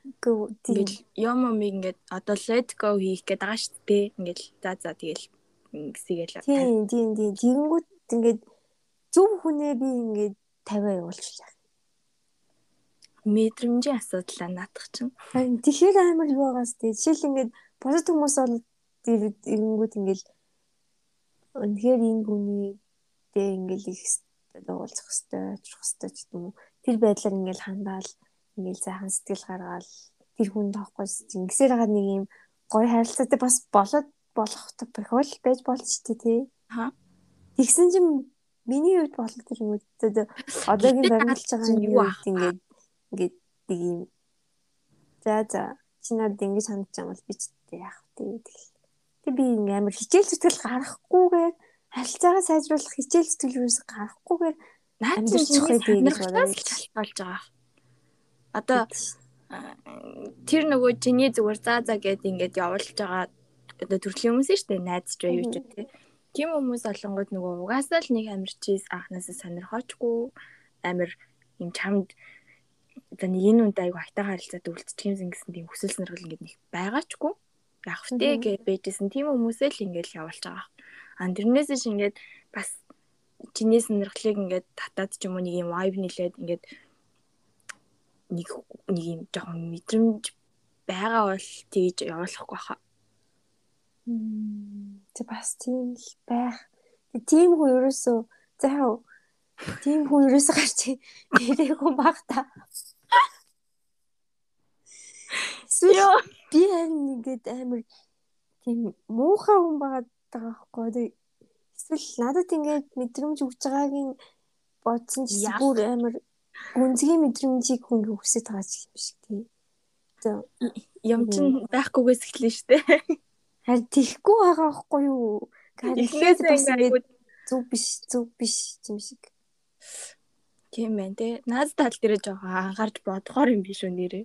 Ингээд юм юм ингээд одоо let go хийх гээд байгаа шүү дээ. Ингээд за за тэгэл гисгээл. Тийм тийм тийм. Тэгэнгүүт ингээд зөв хүнээ би ингээд тавиа явуулчихлаа. Мэдрэмжийн асуудал наадах чинь. Тэгэхээр амар юу байгаас тээ. Жишээл ингээд бусад хүмүүс бол ирэнгүүт ингээд үнэхээр энэ хүний дэ ингээд их уулзах хэвээр очих хэвээр ч юм уу. Тэр байдлаар ингээд хандаал ингээд сайхан сэтгэл гаргаал тэр хүн тоохгүй ингэсээр байгаа нэг юм гоё харилцаатай бас болоод болох тохиол байж шүү дээ тий. Аа. Тэгсэн чинь миний хувьд болох тэр юм үү. Одоогийн баримталж байгаа юм юу ингээд ингээд нэг юм за за чи надад ингэж хандж байгаа бол би ч яах вэ тэгэл. Тэг би ингээм амар хичээл зүтгэл гаргахгүйгээр харилцаагаа сайжруулах хичээл зүтгэл юус гаргахгүйгээр амьдрчих гэдэг гэж бодож байгаа. Одоо тэр нөгөө чиний зүгээр заа заа гэд ингээд явуулж байгаа одоо төрлийн хүмүүс шүү дээ найз ч юу ч тий. Тийм хүмүүс олонгод нөгөө угаасаа л нэг амирчээс анханасаа сонирхоочгүй амир юм чамд за нэг энэ үнд айгу хайтаа харилцаад үлдчих юм гэсэн тийм хүсэл сонирхол ингээд нэг байгаачгүй яах втэ гэж байжсэн тийм хүмүүсээ л ингээд явуулж байгаа. А тэрнээс ш ингээд бас чиний сонирхлыг ингээд татаад ч юм уу нэг юм vibe нилээд ингээд нэг нэг юм жоохон мэдрэмж байгаа бол тэгж явуулахгүй хаа. Тэг бас тийм л байх. Тийм хүн ерөөсөө за яа тийм хүн ерөөсөө гарч ирээгүй баг та. Эсвэл би ингээд амар тийм муухай хүн байгаа байхгүй. Эсвэл надад ингээд мэдрэмж өгч байгаагийн бодсон ч бүр амар гүнзгий мэдрэмжийг хүн хүсэж байгаа ч юм шиг тий. Юм чин байхгүйгээс эхэлнэ штэ. Харин тийхгүй байгаа байхгүй юу? Эхлээд бас ингээд зүг биш зүг биш юм шиг. Тийм байна те. Наад тал дээр жоохон анхаарч бодохоор юм биш үү нэрээ.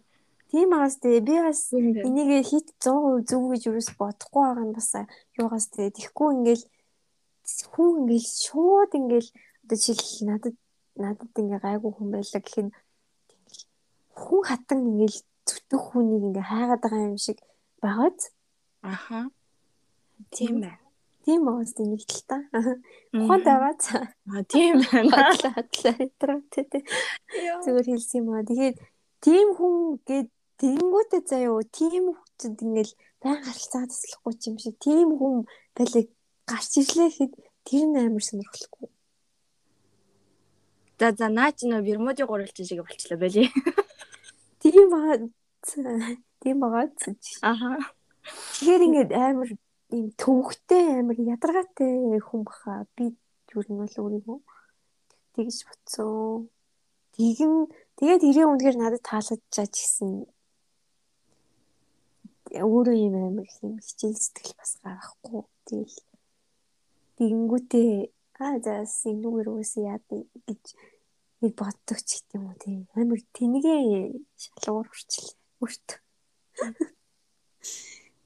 Тийм байгаас те би бас энийг хит 100% зөв гэж юус бодохгүй байгаа нь бас юугаас те. Тэгэхгүй ингээл хүн ингээл шууд ингээл одоо жишээл надад надад ингээ гайгүй хүн байлаа гэх нь хүн хатан ингээл зүтгөх хүнийг ингээ хайгаад байгаа юм шиг байгааз. Аха. Тийм байна. Тийм уус нэг л та. Ухаан даваац. А тийм байна. Хатлаа тэ. Зүгээр хэлсэн юм аа. Тэгэхээр тийм хүн гээд тэгэнгүүтээ заяо тийм хүчинд ингээл баян харилцаа таслахгүй юм шиг тийм хүн байлыг гарч ирлээ гэхэд тэр нь амар сонирхолтой. За за наа чи нөө Бермудын гурвалжин шиг болчлаа байли. Тийм баа. Тийм баа. Аха. Тэгэхээр ингээд амар ийм төвхтэй амар ядаргаатай хүн баха. Би юу нь бол өөрийгөө тэгж бодсон. Тэгэн тэгээд ирээ үнэхээр надад таалагдж чаж гисэн. Өөрөө юм амар юм хичээл сэтгэл бас гарахгүй. Тэгэл тэгэнгүүтээ аа заас энүүгээр үгүй яа гэж нэг боддог ч гэдэм үү тийм амар тэнгээ шалгуур хүрчлээ өөртөө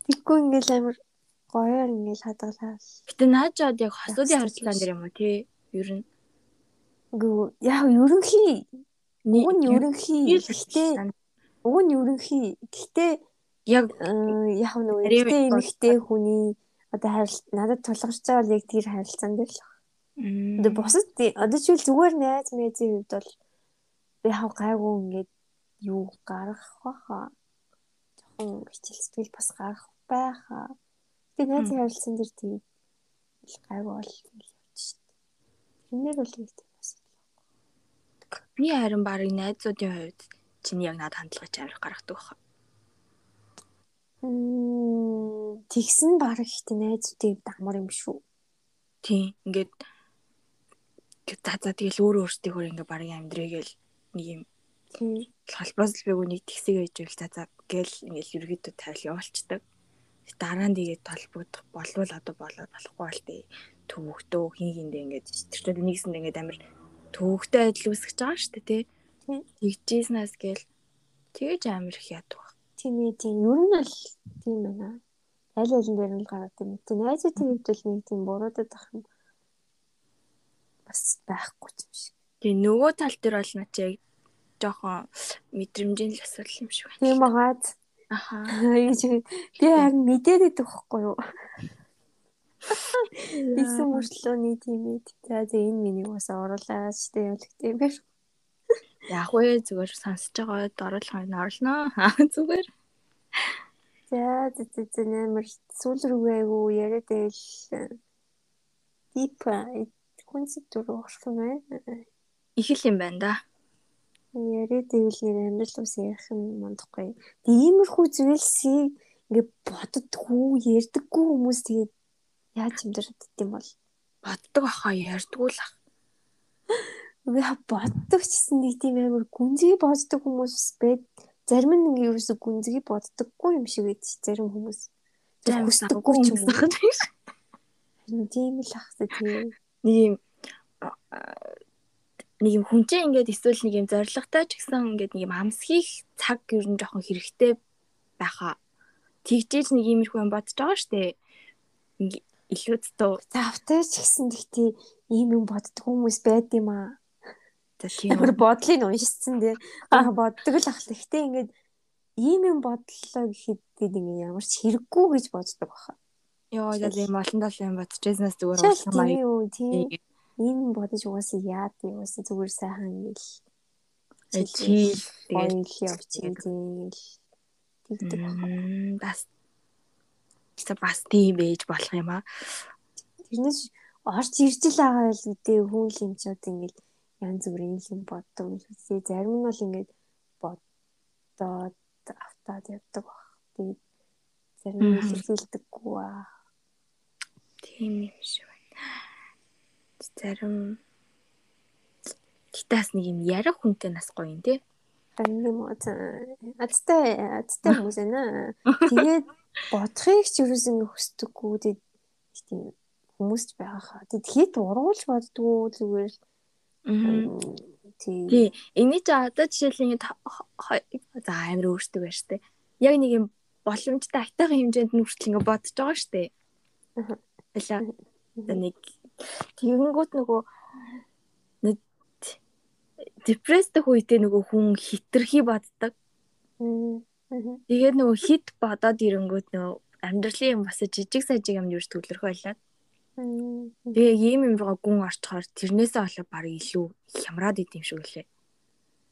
Тэггүй ингээл амар гоёор ингээл хадгалаа. Гэтэ наажаад яг хосуудын харилцаан дээр юм уу тий? Ер нь. Гүү яг ерөнхий. Уг нь ерөнхий. гэхдээ уг нь ерөнхий. Гэхдээ яг яг нөгөө эмэгтэй эмэгтэй хүний одоо харилт надад тулгарч байгаа яг тэр харилцаан дээр л Одоо бусад одоо ч зүгээр найз мэзийн хувьд бол яг гайгүй ингээд юу гарах баха. Жохон хичээл сэтгэл бас гарах байха. Тэгээ найзын харилцаан дээр тийм гайгүй бол шít. Тэрнэр бол тийм бас. Би харин баг найзуудын хувьд чиний яг надад хандлагач амир гаргадаг баха. Мм тэгсэн баг ихтэй найзуудын дамар юм шүү. Тийм ингээд за за тэгэл өөр өөртөө ингээ барыг амьдрыгээл нэг юм холбоос л байгуу нэг тэгсэг ээж байл за за гээл ингээл ерөөдөө тавил явуулцдаг. Дараа нь тэгээд толбогдох болвол одоо болоод болохгүй бол тээ төвөгтөө хин хиндэ ингээд тэрчүүд нэгсэнд ингээд амир төвөгтэй адил үсгэж байгаа шүү дээ тий. Тэгжээснээс гээл тэгэж амир их яадаг. Тийм ээ тийм ер нь л тийм байна. Аль алин дээр нь гараад юм. Тэ найзуудын хувьд л нэг тийм буруудад ах юм бас байхгүй юм шиг. Тэгээ нөгөө тал дээр бол начаа жоохон мэдрэмжийн л асуудал юм шиг байна. Тийм багаад. Аха. Би харин мэдээд идэх байхгүй юу? Исэн мөртлөөний тийм ээ. За за энэ миний бас оруулаад штэ явах тийм байх. Яг вэ зүгээр сонсож байгаад оруулахыг нь орлоо. Зүгээр. За за за нэмэр сүүл рүүгээ айгу яриад байл. Дип концепт руу орох юм байна. Их л юм байна да. Яриад байвал нэр амьдрал ус ярих юм мандахгүй. Иймэрхүү зүйлсийг ингээ боддггүй, ярьдаггүй хүмүүс тэгээд яаж амьдраад дим бол боддог ахаа ярьдгүй л ах. Би боддог ч гэсэн нэг тийм амар гүнзгий боддог хүмүүс байд. Зарим нь ингээ ерөөсө гүнзгий боддоггүй юм шиг байд зарим хүмүүс. Зарим хүсдэггүй ч юм уу. Тийм л ах тийм. Нэг юм нэг юм хүнчээ ингээд эсвэл нэг юм зоригтой ч гэсэн ингээд нэг юм амсхийх цаг ер нь жоохон хэрэгтэй байхаа. Тэгжээж нэг иймэрхүү юм бодож байгаа штэ. Илүү зөв. Завтай ч гэсэн тэгтээ ийм юм боддог хүмүүс байд юм аа. Тэгэхээр бодлыг уншицсан. Аа боддог л ахлаа. Гэтэ ингээд ийм юм бодлоо гэхэд ингээд ямар ч хэрэггүй гэж боддог баха. Йоо, яг ийм олон толон юм бодчихснаас зүгээр уушлаа маяг. Тийм. Ийм бодож угаасаа яад угаасаа зүгээр сайхан ингээл чийл тэгээд явчих тийм тэгдэг баха. Бас Тэсээ бас тийм ээж болох юм аа. Тэрнээс орж ирж л байгаа л үдээ хүн л юм ч одоо ингээл янз бүрийн юм боддог юм шиг. Зарим нь бол ингээд бодоод автаад явдаг баг. Тэгээд зарим нь илэрхийлдэггүй аа. Тийм юм шиг байна. Зарим Титас нэг юм ярих хүнтэй нас гоё юм тий. Тань юм уу? Азтай азтай хүмүүс ээ. Тэгээд бодохыг ч юу нэг хүсдэггүй. Тэгээд тийм хүмүүст байгаа хаа. Тэгэд хэд ургуулж боддгоо зүгээр л Тий. Эний чи одоо жишээл ингэ за амир өөртөө байна штэ. Яг нэг юм боломжтой айтайхан хэмжээнд нь хүртэл ингэ бодож байгаа штэ. Алаа. Нэг тэгэнгүүт нөгөө нэг депрессдэх үедээ нөгөө хүн хитрхи боддог. Тэгээд нөгөө хит бодоод ирэнгүүт нөгөө амьдралын юм бас жижиг сажиг юм юу төвлөрөх байлаа. Тэгээ ийм юм руугаа гүн орчхоор тэрнээсээ болоо баг илүү хямраад идэм шиг лээ.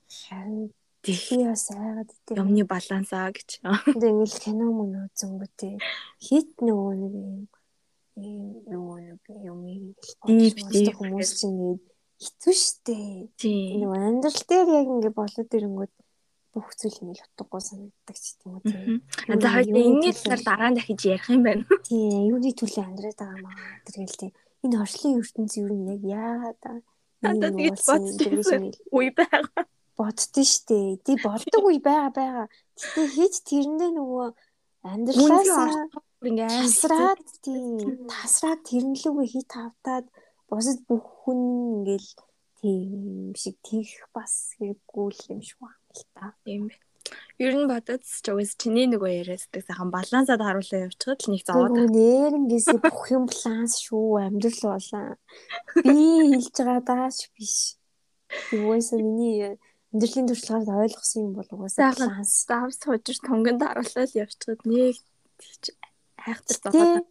Харин Тэхий бас айгаад идэв. Юмны балансаа гэж. Тэг ингээл кино мөн үзэнгүү тий. Хит нөгөө нэг юм нөгөө нэг юм дип хүмүүс чинь хэцүү штэ. Нөгөө амьдрал дээр яг ингээ болоод ирэнгүүт бүх зүйл нэг утгагүй санагддаг ч тийм үү. За хоёул энэний талаар дараа нь дахиж ярих юм байна. Тийм, юуны төлөө амьдраад байгаа маа тэргээл тийм. Энэ орчлын ертөнц юу нь яг яагаад надад гэж бодсон үе байгаа. Боддсон штэ. Тий болдог үе байгаа байгаа. Гэтэ хийж тэрэндээ нөгөө амьдралаас ингээ тасраад тийм тасраад тэрнлүүгээ хит тавтаад бусад бүх хүн ингээл тийм шиг тийх бас хэрэггүй юм шиг байна л та. Тийм байна. Ер нь бодоод ч уус чиний нөгөө яриаддаг сайхан балансад харуулаа явчихад л нэг зовоод. Нэрнгээсээ бүх юм баланс шүү амьдрал болоо. Би хэлж байгаа даач биш. Юуээс миний амьдралын туршлагаар ойлгосон юм бол угаасаа баланс. Заав суужир тунганд харуулаад явчихад нэг айхтар зовоод.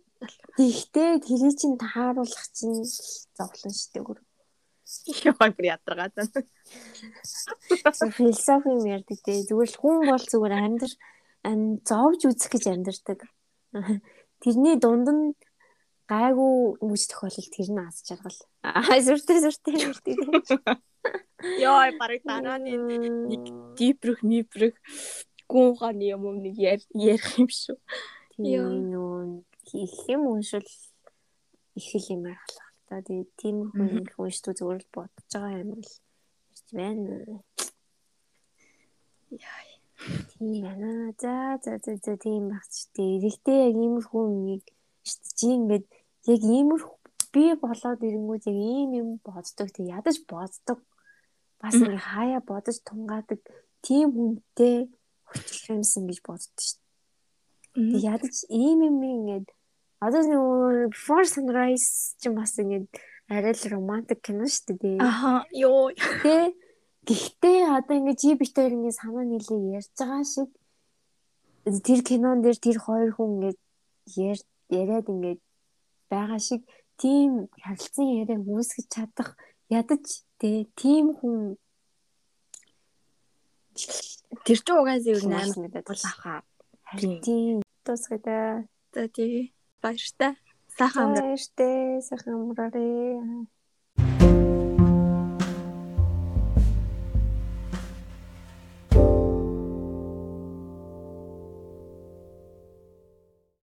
Тэгтээ тэрий чин тааруулах чинь зовлон шидэг гөр. Яа бүр ядаргаад байна. Философи юм ярьдаг те. Зүгээр л хүн бол зүгээр амьдр зовж үзэх гэж амьдэрдэг. Тэрний дунд нь гайгүй мөч тохиолдол тэр нь аз жаргал. Аа сүртэй сүртэй сүртэй. Йоо барыг дарааны нэг дипрэх мипрэх гууханы юм нэг ярих юм шүү. Нөө их юм уншил их юм аргалах та. Тэгээд тийм хүн их уншдаг зүгээр л бодож байгаа юм л ирж байна. Яа. Тийм байна. За за за за тийм багч тий. Эрэгтэй яг иймэрхүү юмыг чи ингээд яг иймэрхүү би болоод ирэнгүүт яг ийм юм боддог. Тэг ядаж боддог. Бас ингээ хаяа бодож тунгаадаг тийм хүнтэй хөтлөх юмсан гэж боддоо штэ. Тэг ядаж ийм юм ингээд Одоо нөгөө Before Sunrise ч бас ингээд арай л романтик кино шүү дээ. Аха, ёо. Тэ Гэхдээ одоо ингээд жи бит хоёр ингээд санаа нийлээ ярьж байгаа шиг тэр кинон дээр тэр хоёр хүн ингээд яриад ингээд байгаа шиг тийм харилцан яриаг үүсгэж чадах ядаж тий тийм хүн тэр чинь угаасаа ер нь амар бол ахаа. Харин тусгая. За тий баяртай. Сайхан амраа. Баяртай. Сайхан амраарай.